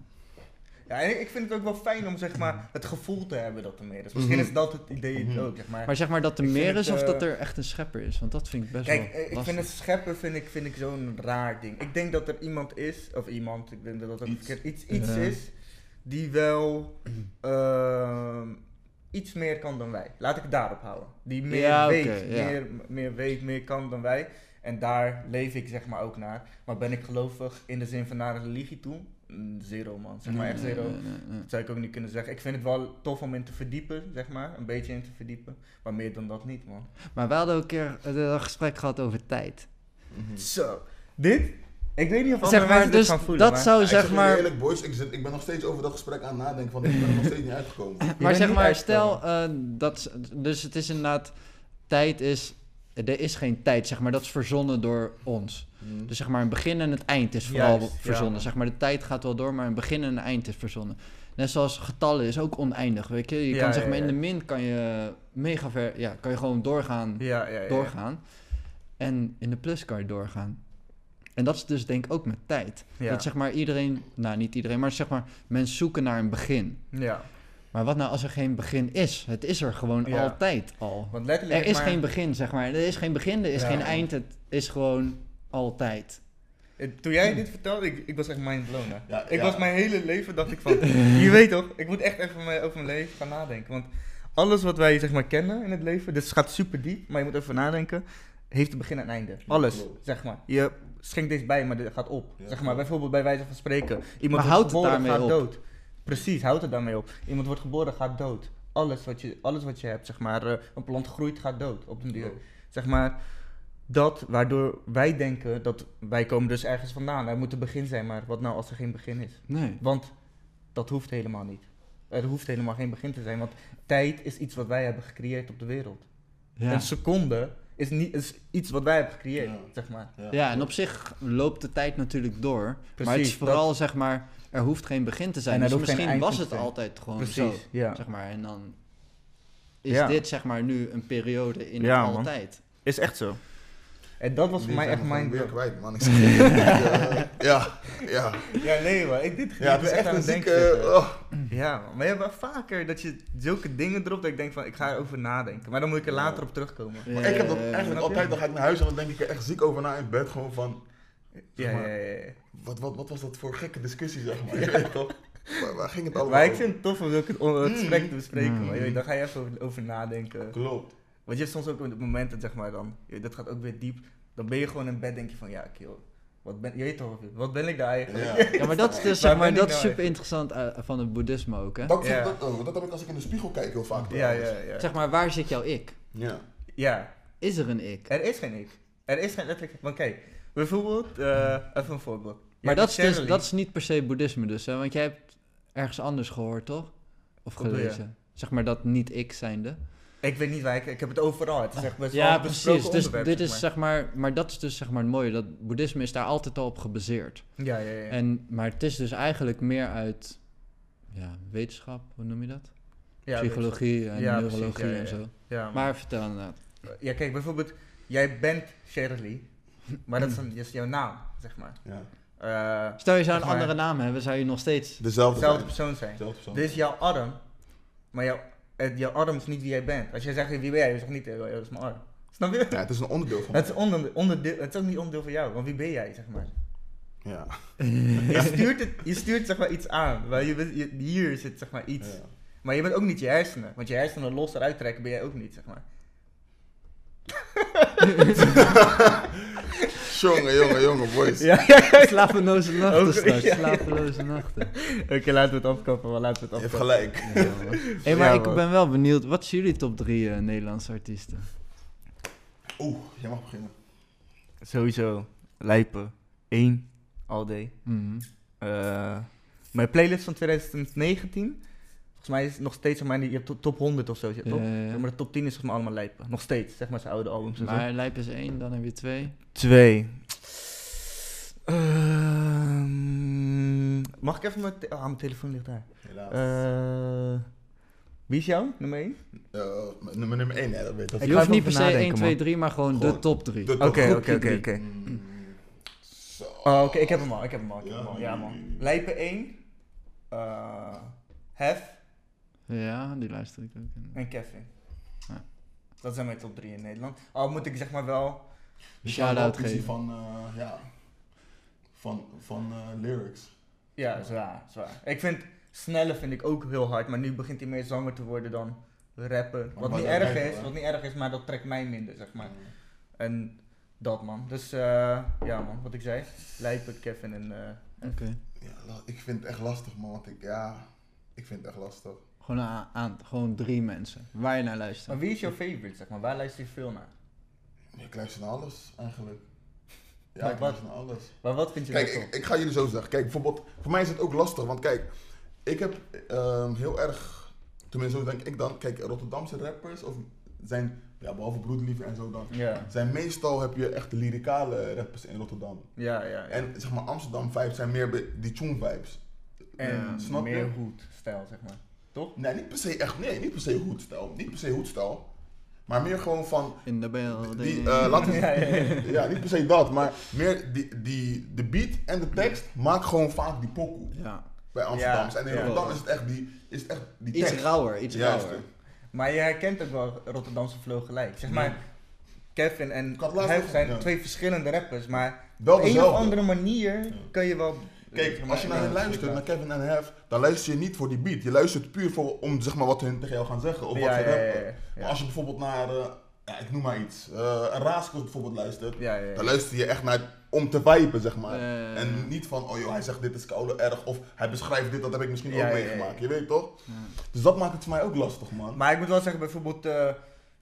Ja, en ik- ik vind het ook wel fijn om zeg maar het gevoel te hebben dat er meer is. Misschien Mhm. is dat het idee Mhm. ook, zeg maar. Maar zeg maar dat er Ik meer het, is of eh, dat er echt een schepper is? Want dat vind ik best Kijk, wel eh, ik lastig. vind het scheppen vind ik, vind ik zo'n raar ding. Ik denk dat er iemand is, of iemand, ik denk dat dat ook Iets. verkeerd, iets, iets Ja. is die wel ehm, iets meer kan dan wij. Laat ik het daarop houden. Die meer Ja, weet, ja. meer, meer weet, meer kan dan wij. En daar leef ik zeg maar ook naar. Maar ben ik gelovig in de zin van naar religie toe? Mm, Zero man, zeg maar echt zero. nee, nee, nee. Dat zou ik ook niet kunnen zeggen. Ik vind het wel tof om in te verdiepen, zeg maar. Een beetje in te verdiepen. Maar meer dan dat niet, man. Maar we hadden ook een keer een gesprek gehad over tijd. Zo. Dit? Ik weet niet of andere Zeg maar, mensen dit dus gaan voelen. dat maar- zou Ja, ik zeg maar... eerlijk, boys, ik, zit, ik ben nog steeds over dat gesprek aan het nadenken, want ik ben er nog steeds niet uitgekomen. Maar zeg maar, stel eh, dat... Dus het is inderdaad... Tijd is... Er is geen tijd, zeg maar. Dat is verzonnen door ons. Mhm. Dus zeg maar, een begin en het eind is vooral Juist, verzonnen. zeg maar, de tijd gaat wel door, maar een begin en een eind is verzonnen. Net zoals getallen is ook oneindig, weet je. Je Ja, kan zeg ja, maar in de min kan je mega ver... Ja, kan je gewoon doorgaan, Ja, ja, ja. doorgaan. En in de plus kan je doorgaan. En dat is dus denk ik ook met tijd. Ja. Dat zeg maar iedereen... Nou, niet iedereen, maar zeg maar... Mensen zoeken naar een begin. ja. Maar wat nou als er geen begin is? Het is er gewoon Ja. altijd al. Want letterlijk... Er is maar- geen begin, zeg maar. Er is geen begin, er is Ja. geen eind. Het is gewoon altijd. Eh, Toen jij dit vertelde, ik, ik was echt mind blown. Hè. Ja, ik ja. was mijn hele leven, dacht ik van... je weet toch, ik moet echt even mijn- over mijn leven gaan nadenken. Want alles wat wij zeg maar kennen in het leven, dus het gaat super diep, maar je moet even nadenken, heeft een begin en einde. Alles, zeg maar. Je schenkt deze bij, maar dit gaat op. Ja, zeg maar, bijvoorbeeld bij wijze van spreken. Iemand Maar wordt houdt het geboren, gaat op? dood. Precies, houdt het daarmee op. Iemand wordt geboren, gaat dood. Alles wat je, alles wat je hebt, zeg maar, eh, een plant groeit, gaat dood op den duur. Zeg maar, dat waardoor wij denken dat wij komen dus ergens vandaan. Er moet een begin zijn, maar wat nou als er geen begin is? Nee. Want dat hoeft helemaal niet. Er hoeft helemaal geen begin te zijn, want tijd is iets wat wij hebben gecreëerd op de wereld. Ja. Een seconde is, niet, is iets wat wij hebben gecreëerd, Ja. zeg maar. Ja, en op zich loopt de tijd natuurlijk door. maar het is vooral, zeg maar, er hoeft geen begin te zijn. Dus misschien was het altijd gewoon Precies, zo. ja. Zeg maar, en dan is Ja. dit, zeg maar, nu een periode in Ja, het man. altijd. Is echt zo. En dat was voor mij echt mijn weer kwijt, man. Ik zeg eh, ja, ja. Ja, nee man, ik dit Ja, het is echt aan een het denken zieke... oh. Ja, man, maar je hebt wel vaker dat je zulke dingen dropt dat ik denk van ik ga erover nadenken. Maar dan moet ik er later op terugkomen. Maar ik heb dat Ja, eigenlijk altijd, dan ga ik naar huis en dan denk ik er echt ziek over na in bed. Gewoon van, Ja, maar. ja, ja. ja. wat, wat, wat was dat voor gekke discussie, zeg maar. Weet toch? Waar, waar ging het allemaal Maar ik vind het tof om het, om het Mm. gesprek te bespreken. Mm. Maar je weet, dan ga je even over, over nadenken. Klopt. Want je hebt soms ook op momenten, zeg maar, dan, dat gaat ook weer diep. Dan ben je gewoon in bed, denk je van, ja, kill. Wat ben, je weet toch, wat ben ik daar eigenlijk? Ja. Ja, maar dat is dus, zeg maar, dat is nou super interessant eh, van het boeddhisme ook, hè? Dat, Ja. dat, oh, dat heb ik als ik in de spiegel kijk heel vaak. Ja, ja, ja. Zeg maar, waar zit jouw ik? ja. Ja, Is er een ik? er is geen ik. Er is geen letterlijk... Want kijk, bijvoorbeeld, eh, even een voorbeeld. Je Maar dat is, dus, dat is niet per se boeddhisme dus, hè? Want jij hebt ergens anders gehoord, toch? Of gelezen. Zeg maar dat niet ik zijnde. Ik weet niet waar ik... Ik heb het overal. Het is echt best wel Ja, precies. Dus dit is maar. zeg maar, maar dat is dus zeg maar het mooie. Dat boeddhisme is daar altijd al op gebaseerd. Ja, ja, ja. En, maar het is dus eigenlijk meer uit ja, wetenschap, hoe noem je dat? ja, Psychologie en Ja, neurologie ja, ja, en zo. Ja, maar, Maar vertel inderdaad. ja, kijk, bijvoorbeeld, jij bent Shirley, maar dat is, een, dat is jouw naam, zeg maar. ja. Eh Stel je zou een maar- andere naam hebben, zou je nog steeds... Dezelfde dezelfde zijn. persoon zijn. Dezelfde persoon. Dit is jouw arm, maar jouw, jouw arm is niet wie jij bent. Als jij zegt, wie ben jij? Je zegt niet, eh, dat is mijn arm. Snap je? Ja, het is een onderdeel van Het is, onder, onderdeel, het is ook niet onderdeel van jou, want wie ben jij, zeg maar? Ja. Je stuurt, het, je stuurt zeg maar iets aan, maar je, je, hier zit zeg maar iets. ja. Maar je bent ook niet je hersenen, want je hersenen los eruit trekken ben jij ook niet, zeg maar. Jongen, jongen, jongen, boys. Ja, ja, ja. Slapeloze nachten straks, slapeloze nachten. Oké, laten we het afkappen, maar laten we Je het hebt afkappen. gelijk. Hé, maar Ja, ik man. ben wel benieuwd, wat is jullie top drie eh, Nederlandse artiesten? Oeh, jij mag beginnen. Sowieso, Lijpen, 1, all day. Mijn playlist van 2019, volgens mij is het nog steeds, zeg maar, je hebt top 100 of zo, Ja, toch? ja, ja. Maar de top 10 is volgens mij allemaal Lijpen. Nog steeds, zeg maar zijn oude albums en zo. Maar Lijp is één, dan heb je twee. Twee. Ehm, mag ik even mijn... te- Ah, mijn telefoon ligt daar. Helaas. Eh, wie is jou, nummer 1? Eh, nummer, nummer 1, hè, dat weet ik. Ik je ga hoeft even niet per se nadenken, 1, 2, man. 3, maar gewoon, Gewoon de top 3. de Oké, oké, oké. Mm, Zo. Oh, oké, ik heb hem al, ik heb hem al, ik heb Ja. hem al. Ja, man. Lijpen 1, eh Hef Ja, die luister ik ook. in. en Kevin. Ja. Dat zijn mijn top 3 in Nederland. Al moet ik zeg maar wel... Shout-out geven. van, eh, ja, van, van eh, lyrics. Ja, zwaar, zwaar. Ik vind, snelle vind ik ook heel hard, maar nu begint hij meer zanger te worden dan rappen. Wat niet erg is, wat niet erg is, maar dat trekt mij minder, zeg maar. En dat man. Dus eh, ja man, wat ik zei. Lijpen, Kevin en... eh, Oké. Ja, ik vind het echt lastig, man. Want ik, ja, ik vind het echt lastig. Gewoon, aan, aan- gewoon drie mensen. Waar je naar luistert. Maar wie is jouw favorite, zeg maar? Waar luister je veel naar? Ik luister naar alles, eigenlijk. Ja, Maar ik wat- luister naar alles. Maar wat vind je Kijk, ik, ik ga jullie zo zeggen. Kijk, bijvoorbeeld, voor mij is het ook lastig. Want kijk, ik heb ehm, heel erg, tenminste zo denk ik dan, kijk, Rotterdamse rappers, of zijn, ja, behalve Broedliefde en zo dan, Ja, zijn meestal heb je echt de lyricale rappers in Rotterdam. ja, ja. ja. En zeg maar, Amsterdam vibes zijn meer die tune vibes. En snap je? meer hoed-stijl, zeg maar. Toch? Nee, niet per se echt, nee, niet per se hoedstijl. Niet per se hoedstijl. Maar meer gewoon van, In de building. die, eh, laten we Ja, ja, ja. Ja, niet per se dat, maar meer die, die, de beat en de tekst maakt gewoon vaak die pokoe ja. bij Amsterdam. Ja, en in. Rotterdam is het echt die, is het echt die Iets tekst. rauwer, iets Juist. rauwer. Maar je herkent ook wel Rotterdamse flow gelijk. Zeg maar. Kevin en Hef zijn ja. twee verschillende rappers, maar Wel op een of andere manier kun je wel... Kijk, als je naar hen luistert, naar Kevin en Hef, dan luister je niet voor die beat. Je luistert puur voor, om zeg maar, wat hun tegen jou gaan zeggen of wat ze rappen. Maar als je bijvoorbeeld naar, eh, ja, ik noem maar iets, eh een Raaskos bijvoorbeeld luistert, dan luister je echt naar om te viben, zeg maar. En niet van, oh joh, hij zegt dit is koude erg, of hij beschrijft dit, dat heb ik misschien Ja, ook ja, meegemaakt. ja. Je weet toch? Dus dat maakt het voor mij ook lastig, man. Maar ik moet wel zeggen, bijvoorbeeld eh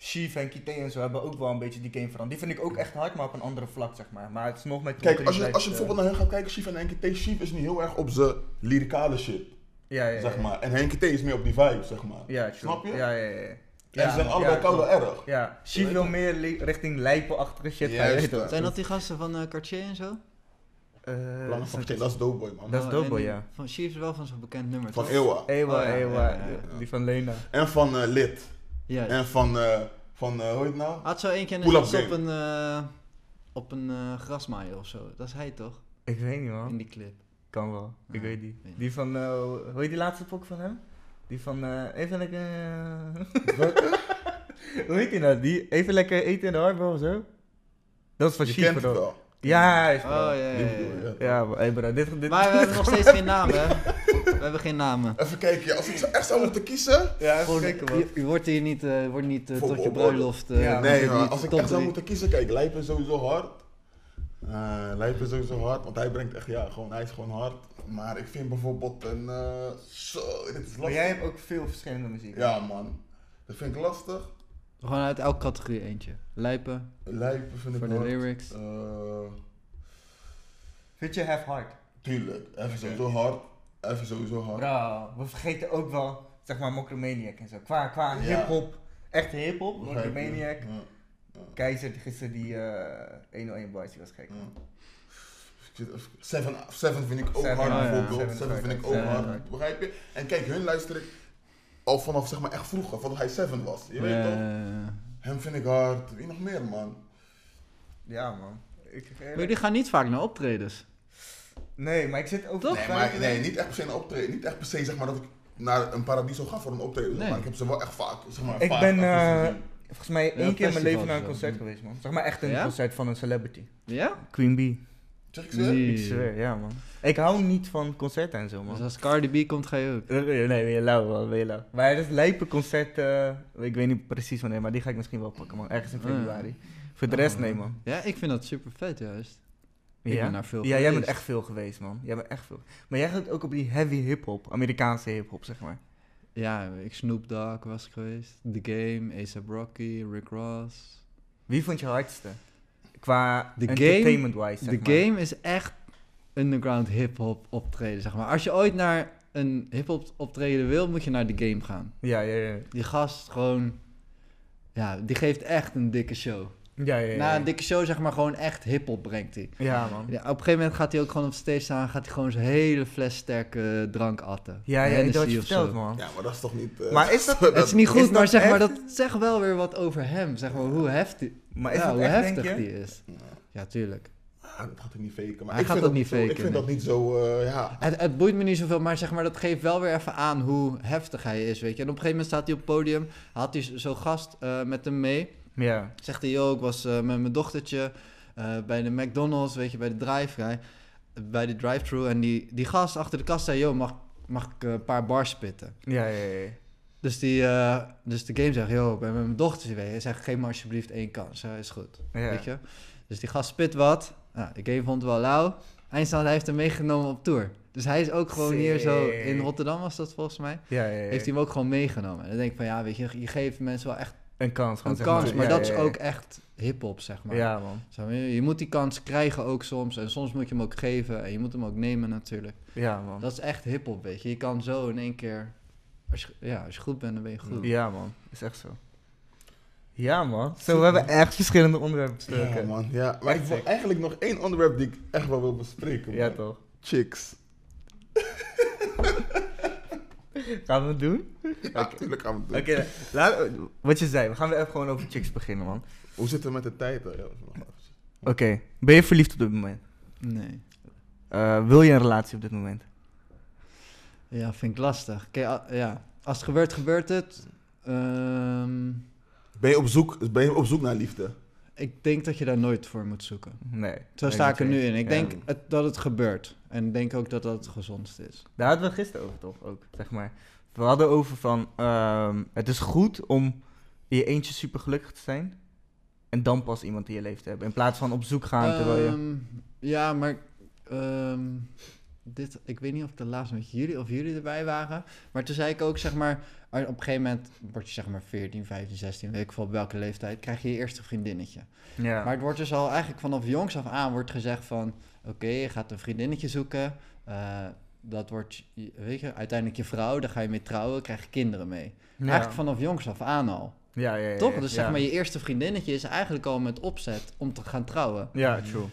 Chief en Kite en zo hebben ook wel een beetje die game veranderd. Die vind ik ook echt hard, maar op een andere vlak, zeg maar. Maar het is nog met Kijk, als je, als je eh, bijvoorbeeld naar hen gaat kijken, Chief en Henke T, Chief is nu heel erg op zijn lyricale shit, Ja, ja, ja. zeg maar. En Henke T is meer op die vibe, zeg maar. Ja, true. Snap je? Ja, ja, ja. ja. En ze zijn allebei ja, koude erg. Ja, Chief wil meer li- richting lijpenachtige shit ja. Zijn dat die gasten van eh Cartier en zo? Eh, Lange van dat is Doughboy, man. Dat is Oh, Doughboy, ja. Van Chief is wel van zo'n bekend nummer, Van? Ewa. Ewa, Oh, Ewa, die- van Lena. En van eh, Lid. Ja. En van, eh van eh, hoe heet het nou? Had zo één keer Pull-up net op game. een... eh, op een eh, grasmaaier of zo. Dat is hij toch? Ik weet niet, In man. die clip. Kan wel. Ik weet niet. weet niet. Die van, eh, hoe heet die laatste pok van hem? Die van, eh, even lekker... hoe heet die nou? Die, even lekker eten in de harbor of zo? Dat is van Je Chief, kent het bro. wel. Ja, hij is Oh, ja, ja, Die ja, bedoel ja. je. Ja, bro. Hey, bro. Dit, dit... Maar we hebben nog steeds geen naam, hè? We hebben geen namen. Even kijken, ja, als ik zo echt zou moeten kiezen. Ja, even Gewoon, kijken, man. je, je wordt hier niet, eh, wordt niet eh, Voor tot je bruiloft. eh, Ja, Nee, maar niet als ik top echt zou drie. moeten kiezen, kijk, Lijp is sowieso hard. Eh Lijp is sowieso hard, want hij brengt echt, ja, gewoon, hij is gewoon hard. Maar ik vind bijvoorbeeld een, eh, zo, dit is lastig. Maar jij hebt ook veel verschillende muziek. Ja, man. Dat vind ik lastig. Gewoon uit elke categorie eentje. Lijpen, Lijp vind ik voor de hard. lyrics. Eh, Vind je Have Heart? tuurlijk, even sowieso hard. Even sowieso hard. Bro, we vergeten ook wel, zeg maar, Mokromaniac en zo. Qua, qua Ja. hip-hop, echt hip-hop? Mokromaniac. Ja, Keizer, die gisteren die eh 101 boys, die was gek. Seven, Seven vind ik ook Seven, hard oh bijvoorbeeld. Seven vind ik ook hard. Begrijp je? En kijk, hun luister ik al vanaf zeg maar echt vroeger, vanaf hij Seven was. Je weet toch? Hem vind ik hard. Wie nog meer, man? Ja, man. Ik, maar jullie gaan niet vaak naar optredens. Nee, maar ik zit ook Toch? Nee, maar nee, niet echt per se een optreden. Niet echt per se zeg maar dat ik naar een paradiso ga voor een optreden. Nee. Maar ik heb ze wel echt vaak, zeg maar, Ik vaak ben, eh. Volgens mij één Ja, keer in mijn leven naar een concert geweest, man. Zeg maar echt een Ja? concert van een celebrity. Ja? Queen Bee. Zeg ik ze? Nee. Ik zweer, ja, man. Ik hou niet van concerten en zo, man. Dus als Cardi B komt, ga je ook. Eh, Nee, ben je lauw, man. Ben je lauw. Maar het is lijpe concert, eh, ik weet niet precies wanneer, maar die ga ik misschien wel pakken, man. Ergens in Ah. februari. Voor de rest, Oh. nee, man. Ja, ik vind dat super vet juist. Ik ja? ben naar veel Ja, jij bent echt veel geweest, man. Jij bent echt veel. Maar jij gaat ook op die heavy hip-hop, Amerikaanse hip-hop, zeg maar. Ja, ik Snoop Dogg was geweest. The Game, A$AP Rocky, Rick Ross. Wie vond je hardste? Qua The entertainment-wise, zeg The maar. Game is echt underground hip-hop optreden, zeg maar. Als je ooit naar een hip-hop optreden wil, moet je naar The Game gaan. Ja, ja, ja. Die gast gewoon, ja, die geeft echt een dikke show. Ja, ja, ja. Na een dikke show, zeg maar, gewoon echt hip-hop brengt hij. Ja, man. Ja, op een gegeven moment gaat hij ook gewoon op stage staan, gaat hij gewoon zijn hele fles sterke drank atten. Ja, ja, Hennessy dat had je verteld, man. Ja, maar dat is toch niet... eh, Maar is dat- Het is niet goed, Is maar zeg maar, dat zegt wel weer wat over hem. Zeg maar, hoe heftig, Maar is ja, dat hoe echt, heftig denk je? die is. Ja, tuurlijk. ah, dat gaat hij niet faken. Maar Hij ik gaat vind dat niet zo- Ik faken, vind nee. dat niet zo, eh, ja... Het, het boeit me niet zoveel, maar zeg maar, dat geeft wel weer even aan hoe heftig hij is, weet je. En op een gegeven moment staat hij op het podium, had hij zo'n gast eh, met hem mee. Ja. Zegt hij, yo, ik was eh, met mijn dochtertje eh, bij de McDonald's, weet je, bij de drive bij de drive-thru. En die, die gast achter de kast zei, yo, mag, mag ik eh, een paar bars spitten? Ja, ja, ja. Dus, die, dus de game zegt, yo, ik ben met mijn dochtertje mee. Hij zegt, geef me alsjeblieft één kans. Ja, is goed. Ja. Weet je? Dus die gast spit wat. Nou, de game vond het wel lauw. Eindstand, hij heeft hem meegenomen op tour. Dus hij is ook gewoon hier zo... In Rotterdam was dat volgens mij. Ja, ja, ja. Heeft hij hem ook gewoon meegenomen. En dan denk ik van, ja, weet je, je geeft mensen wel echt Een kans. gewoon, een zeg kans. Maar Ja, dat ja, is ja. ook echt hip-hop, zeg maar. Ja, man. Zeg maar, Je moet die kans krijgen ook soms. En soms moet je hem ook geven. En je moet hem ook nemen natuurlijk. Ja, man. Dat is echt hip-hop, weet je. Je kan zo in één keer... Als je, ja, als je goed bent, dan ben je goed. Ja, man. Is echt zo. Ja, man. Zo, we hebben echt verschillende onderwerpen besproken. Ja, man. Ja, maar ik wil eigenlijk nog één onderwerp die ik echt wel wil bespreken, man. Ja, toch? Chicks. Gaan we het doen? Ja, natuurlijk gaan we het Oké, doen. laat- wat je zei. We gaan weer even gewoon over chicks beginnen, man. Hoe zit het met de tijd? hè? Oké. Ben je verliefd op dit moment? Nee. Eh, wil je een relatie op dit moment? Ja, vind ik lastig. Kijk, a- ja. Als het gebeurt, gebeurt het. Ehm, Ben je, op zoek, ben je op zoek naar liefde? Ik denk dat je daar nooit voor moet zoeken. Nee. Zo sta ik er nu in. Ik denk het, dat het gebeurt. En ik denk ook dat dat het gezondst is. Daar hadden we gisteren over, toch? Ook, zeg maar. We hadden over van... ehm, het is goed om in je eentje super gelukkig te zijn. En dan pas iemand in je leven te hebben. In plaats van op zoek gaan terwijl je... Ehm, ja, maar ehm, dit, ik weet niet of ik de laatst met jullie of jullie erbij waren. Maar toen zei ik ook, zeg maar, op een gegeven moment word je zeg maar 14, 15, 16, weet ik veel op welke leeftijd, krijg je je eerste vriendinnetje. Ja. Maar het wordt dus al eigenlijk vanaf jongs af aan wordt gezegd van... Oké, je gaat een vriendinnetje zoeken. eh, dat wordt, weet je, uiteindelijk je vrouw. Daar ga je mee trouwen, krijg je kinderen mee. ja. Eigenlijk vanaf jongs af aan al. Ja, ja, ja, Toch? Dus zeg maar, je eerste vriendinnetje is eigenlijk al met opzet om te gaan trouwen. Ja, true.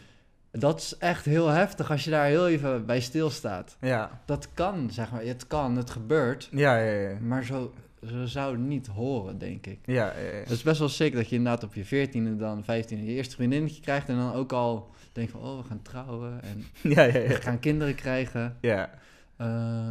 Dat is echt heel heftig als je daar heel even bij stilstaat. Ja. Dat kan, zeg maar. Het kan, het gebeurt. Ja, ja, ja. Maar zo, ze zou niet horen, denk ik. Ja, ja, ja. Het is best wel sick dat je inderdaad op je 14e dan 15e je eerste vriendinnetje krijgt en dan ook al denkt van oh we gaan trouwen en ja, ja, we ja. gaan kinderen krijgen. ja. Eh,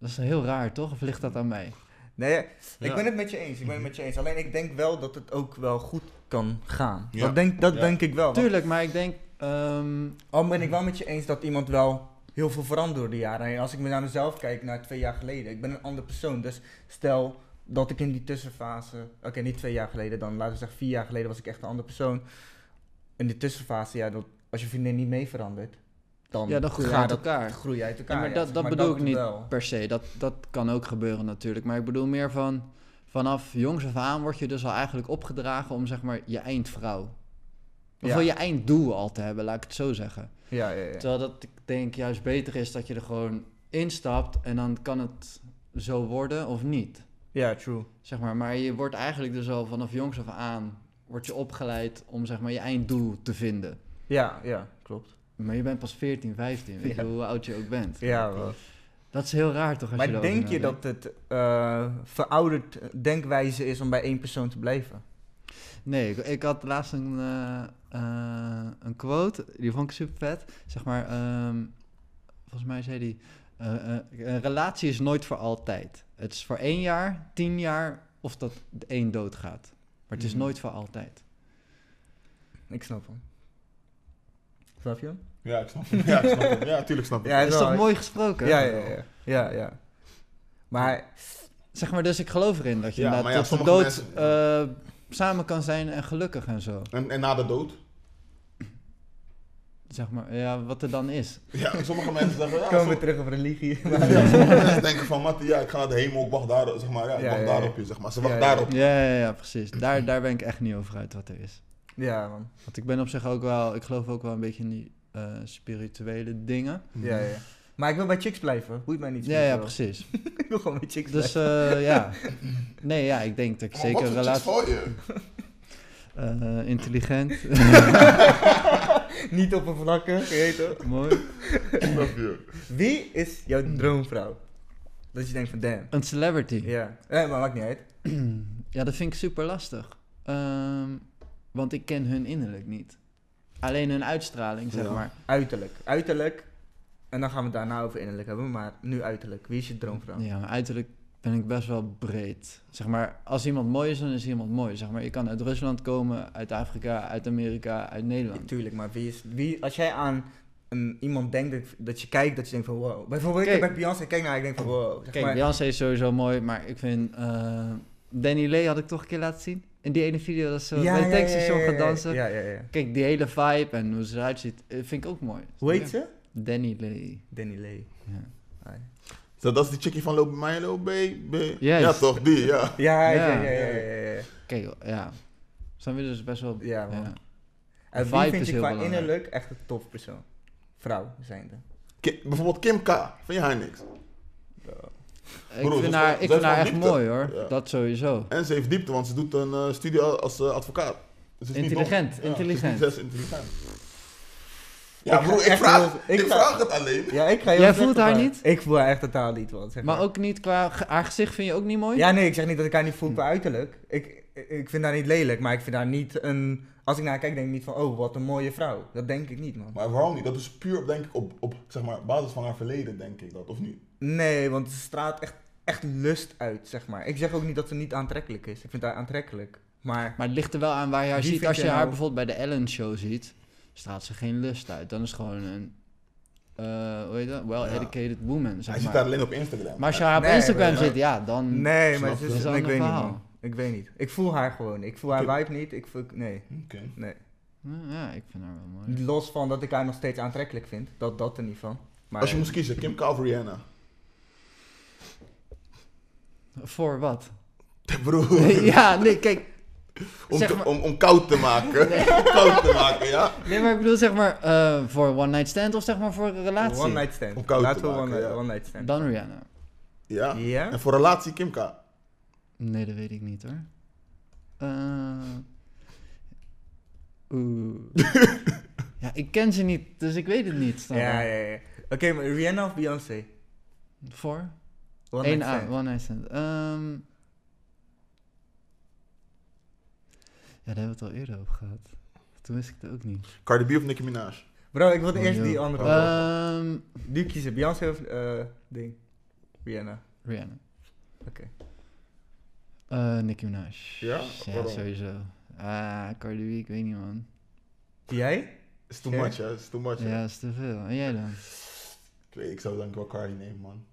dat is heel raar toch? Of ligt dat aan mij? Nee, ja, ik Ja. ben het met je eens. Ik ben het met je eens. Alleen ik denk wel dat het ook wel goed kan gaan. Ja. Dat, denk, dat Ja. denk ik wel. Tuurlijk, maar ik denk ehm, Al ben ik wel met je eens dat iemand wel heel veel verandert door de jaren. En als ik naar mezelf kijk, naar twee jaar geleden. Ik ben een andere persoon. Dus stel dat ik in die tussenfase... Oké, niet twee jaar geleden dan. Laten we zeggen vier jaar geleden was ik echt een andere persoon. In die tussenfase, ja, dat, als je vriendin niet mee verandert... Dan, ja dan groei je gaat uit elkaar. groei uit elkaar. Ja, maar dat, dat maar, bedoel ik niet wel. per se. Dat, dat kan ook gebeuren natuurlijk. Maar ik bedoel meer van... Vanaf jongs af aan word je dus al eigenlijk opgedragen om zeg maar je eindvrouw. Of Ja. je einddoel al te hebben, laat ik het zo zeggen. Ja, ja, ja. Terwijl dat ik denk juist beter is dat je er gewoon instapt en dan kan het zo worden of niet. Ja, true. Zeg maar, maar je wordt eigenlijk dus al vanaf jongs af aan wordt je opgeleid om zeg maar je einddoel te vinden. Ja, ja, klopt. Maar je bent pas 14, 15, weet je hoe oud je ook bent. Ja, wel. Dat is heel raar toch als je Maar erover denk je dat het eh, verouderd denkwijze is om bij één persoon te blijven? Nee, ik, ik had laatst een, eh, eh, een quote, die vond ik super vet. Zeg maar, ehm, volgens mij zei die, eh, eh, een relatie is nooit voor altijd. Het is voor één jaar, tien jaar of dat de één doodgaat. Maar het is Mhm. nooit voor altijd. Ik snap hem. Snap je hem? Ja, ik snap het. Ja, ik snap het. Ja, tuurlijk snap ik. Ja, Dat is toch mooi gesproken? Ja, ja, ja. ja, ja. Maar Zeg maar, dus ik geloof erin dat je Ja, inderdaad tot de dood mensen- eh, samen kan zijn en gelukkig en zo. En, en na de dood? Zeg maar, ja, wat er dan is. Ja, sommige mensen zeggen... Ja, komen we terug op religie. ja, sommige mensen denken van, Mattie, ja, ik ga naar de hemel, ik wacht daar, zeg maar, ja, ik Ja, wacht ja, daar ja. op je, zeg maar. Ze wachten Ja, ja. daarop. Ja, ja, ja, precies. Daar, daar ben ik echt niet over uit wat er is. ja, man. Want ik ben op zich ook wel, ik geloof ook wel een beetje in die eh, spirituele dingen. Ja, ja. Maar ik wil bij chicks blijven. Boeit mij niet. Ja, ja, precies. ik wil gewoon bij chicks Dus blijven. eh, ja. Nee, ja, ik denk dat ik Maar zeker wat een relatie... voor je? eh, intelligent. niet op een vlakke, je weet toch? Mooi. Je? Wie is jouw droomvrouw? Dat je denkt van damn. Een celebrity. Ja. Eh, maar maakt niet uit. Ja, dat vind ik super lastig. Ehm, want ik ken hun innerlijk niet. Alleen hun uitstraling, zeg Ja. maar. Uiterlijk. Uiterlijk. En dan gaan we het daarna over innerlijk hebben. Maar nu uiterlijk. Wie is je droomvrouw? Ja, maar uiterlijk ben ik best wel breed. Zeg maar, als iemand mooi is, dan is iemand mooi. Zeg maar, je kan uit Rusland komen, uit Afrika, uit Amerika, uit Nederland. Tuurlijk, maar wie is... Wie, als jij aan een, iemand denkt dat, dat je kijkt, dat je denkt van wow. Bijvoorbeeld Kijk. bij Beyoncé kijk naar ik denk van wow. Zeg Kijk, maar, Beyoncé is sowieso mooi, maar ik vind... eh, Danny Lee had ik toch een keer laten zien. In die ene video dat ze bij de tankstation gaat dansen. Ja, ja, ja. Kijk, die hele vibe en hoe ze eruit ziet, eh, vind ik ook mooi. Hoe heet ze? Danny Lee. Danny Lee. Ja. Zo, dat is die chickie van Loop bij mij, Loop bij... bij- Juist. Ja, toch, die, ja. Ja, ja, Ja. ja. Kijk, ja. Zijn we dus best wel... Ja, man. ja. En wie vind is je qua belangrijk. innerlijk echt een tof persoon? Vrouw zijnde. Ki- bijvoorbeeld Kim K. Vind je haar niks? Ik Broer, vind haar, ik vind haar echt mooi hoor. Ja. Dat sowieso. En ze heeft diepte, want ze doet een eh, studie als eh, advocaat. Dus ze is niet Intelligent. Ja, intelligent. Ze is, ze is intelligent. Ja, Ik broer, ik echt vraag, heel- ik ik ga- vraag het alleen. Ja, ik ga heel Jij voelt haar niet? Ik voel haar echt totaal niet, man. Zeg maar. Maar ook niet qua... Haar gezicht vind je ook niet mooi? Ja, nee, ik zeg niet dat ik haar niet voel qua uiterlijk. Ik, ik vind haar niet lelijk, maar ik vind haar niet een... Als ik naar haar kijk, denk ik niet van, oh, wat een mooie vrouw. Dat denk ik niet, man. Maar waarom niet? Dat is puur, denk ik, op, op zeg maar, basis van haar verleden, denk ik dat, of niet? Nee, want ze straalt echt, echt lust uit, zeg maar. Ik zeg ook niet dat ze niet aantrekkelijk is. Ik vind haar aantrekkelijk. Maar Maar het ligt er wel aan waar je haar ziet. Als je haar nou- bijvoorbeeld bij de Ellen Show ziet, straalt ze geen lust uit. Dan is het gewoon een, eh hoe heet dat? Well-educated woman, Hij zeg ziet haar maar. alleen op Instagram. Maar als je haar op Nee, Instagram zit, ja, dan... nee, maar je. is, een ik weet niet, man. Ik weet niet. Ik voel haar gewoon. Ik voel haar vibe niet. Ik voel, nee, Oké. nee. Ja, ik vind haar wel mooi. Los van dat ik haar nog steeds aantrekkelijk vind. Dat, dat er niet van. Maar Als je moest kiezen, Kim K of Rihanna? Voor wat? Broer, ja, nee, kijk. Om, zeg te- maar- om, om koud te maken. koud te maken, ja? Nee, maar ik bedoel zeg maar eh, voor one night stand of zeg maar voor een relatie. One night stand. Om koud Laten te we maken, one, ja. one night stand. Dan Rihanna. Ja? Ja? En voor relatie Kim K? Nee, dat weet ik niet hoor. Eh, Oeh. ja, ik ken ze niet, dus ik weet het niet. Ja, ja, ja. Oké, maar Rihanna of Beyoncé? Voor? One Eén night stand. one night stand. Ehm, daar hebben we het al eerder over gehad. Toen wist ik het ook niet. Cardi B of Nicki Minaj? Bro, ik wilde Oh, eerst die andere. Ehm, Nu kiezen. Beyoncé of eh ding? Rihanna. Rihanna. Oké. Eh Nicki Minaj. Ja? Ja, Waarom? sowieso. Ah, Cardi B, ik weet niet man. Jij? Is too much, hè? Is too much, hè? Ja, dat is te veel. En jij dan? Ik, weet, ik zou denk ik wel Cardi nemen, man.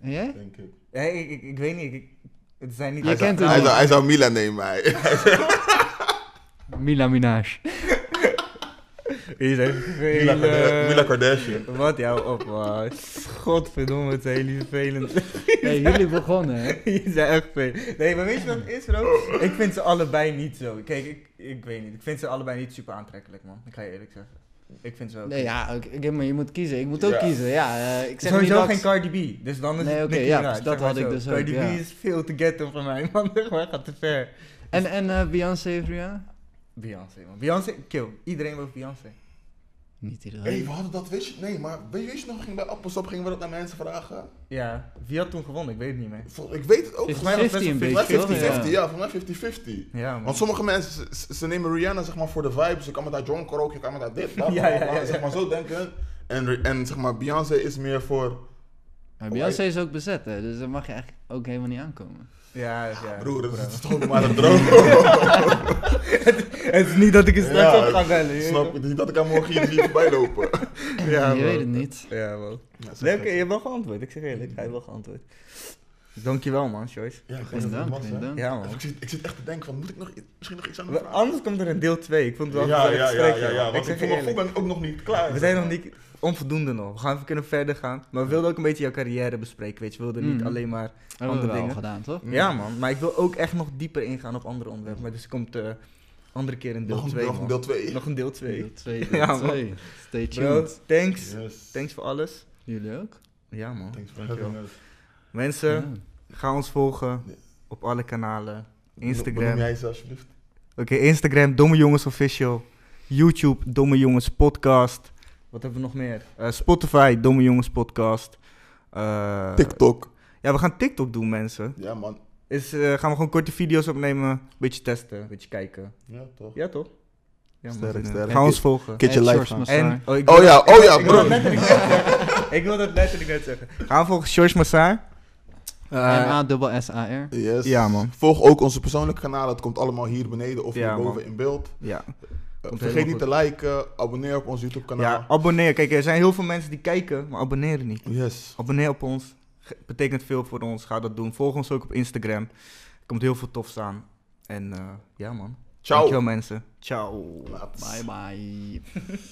En jij? Denk ik. Ja, ik, ik, ik weet niet. Ik, het zijn niet... Jij hij, zou, kent hem hij, niet. zou, hij zou Mila nemen, hij. Mila Minaj. Je zegt Mila, Mila Kardashian. Wat jou op, man. Godverdomme, het is heel vervelend. hey, jullie begonnen hè? Je zijn echt veel. Nee, maar weet je wat het is, bro? Ik vind ze allebei niet zo. Kijk, ik, ik weet niet. Ik vind ze allebei niet super aantrekkelijk, man. Ik ga je eerlijk zeggen. Ik vind ze ook. Nee, ja, maar je moet kiezen. Ik moet ook Ja. kiezen. Ja, eh, ik zeg Sowieso geen dat- Cardi B. Dus dan is Nee, het ja, precies, dat had ik dus ook, Cardi ja. B is veel te ghetto voor mij, man. Maar gaat te ver. En, en eh, Beyoncé Rihanna? Beyoncé, man. Beyoncé, kill. Iedereen wil Beyoncé. Niet iedereen. Hé, hey, we hadden dat, weet je? Nee, maar weet je nog, we gingen bij Appelstop gingen we dat naar mensen vragen? Ja, wie had toen gewonnen? Ik weet het niet meer. Vol- Ik weet het ook. Volgens mij was het 50 een best wel beetje, toch? 50-50, ja, volgens mij 50-50. Ja, man. Want sommige mensen, ze, nemen Rihanna zeg maar voor de vibes. Je kan met haar John karaoke, je kan met haar dit, bla, Ja, ja, bla, ja, ja. zeg maar zo denken. En, en zeg maar, Beyoncé is meer voor... Maar Beyoncé is ook bezet, hè? Dus daar mag je eigenlijk ook helemaal niet aankomen. Ja, ja. Broer, dat bro. is toch maar een droom. Het is niet dat ik er straks Ja, op ga bellen. je Snap je? Niet dat ik hem morgen hier zie voorbij lopen. Ja, je weet het niet. Ja, man. Ja, zeg Nee, het. oké, je hebt wel geantwoord. Ik zeg eerlijk, hij heeft wel geantwoord. Dankjewel, man, Joyce. Ja, Geen het dank. Ja, man. Ik zit, ik zit echt te denken van, moet ik nog, misschien nog iets aan de We- vraag? Anders komt er een deel 2. Ik vond het wel Ja, ja, ja, gesprek, ja, ja, joh. want zeg ik voor ben ik ook nog niet klaar. We zijn nog niet onvoldoende nog. We gaan even kunnen verder gaan. Maar we wilden ook een beetje jouw carrière bespreken, weet je. We wilden niet Mhm. alleen maar... Hebben we Andere wel dingen. gedaan, toch? Mm. Ja, man. Maar ik wil ook echt nog dieper ingaan op andere onderwerpen. Maar dus er komt eh andere keer een deel Nog een, 2, nog een deel 2. Nog een deel 2. Deel twee, Ja, deel man. Stay Bro, tuned. thanks. Yes. Thanks voor alles. Jullie ook? Ja, man. Thanks us. Mensen, Ja. Ga ons volgen op alle kanalen. Instagram. jij ze alsjeblieft. Oké, Instagram, Domme Jongens Official. YouTube, Domme Jongens Podcast. Wat hebben we nog meer? Eh, Spotify, Domme Jongens Podcast. Eh, TikTok. Ja, we gaan TikTok doen, mensen. Ja, man. Is, eh, gaan we gewoon korte video's opnemen. Een beetje testen, een beetje kijken. Ja, toch? Ja, toch? Ja, Sterk. Ga ons volgen. Kitchen En live. Massar. En, oh, ik Oh wil- ja, oh ja, ik wil bro. Ik wil dat letterlijk net zeggen. Gaan we volgen George Massaar. Eh, M-A-S-S-A-R. Yes. Ja, man. Volg ook onze persoonlijke kanalen. Het komt allemaal hier beneden of Ja, hierboven man. in beeld. ja. Uh, Komt vergeet niet te liken. Abonneer op ons YouTube kanaal. ja, abonneer. Kijk, er zijn heel veel mensen die kijken, maar abonneren niet. Yes. Abonneer op ons. Ge- Betekent veel voor ons. Ga dat doen. Volg ons ook op Instagram. Er komt heel veel tofs aan. En eh, ja, man. Ciao. Dankjewel, mensen. Ciao. Laat. Bye bye.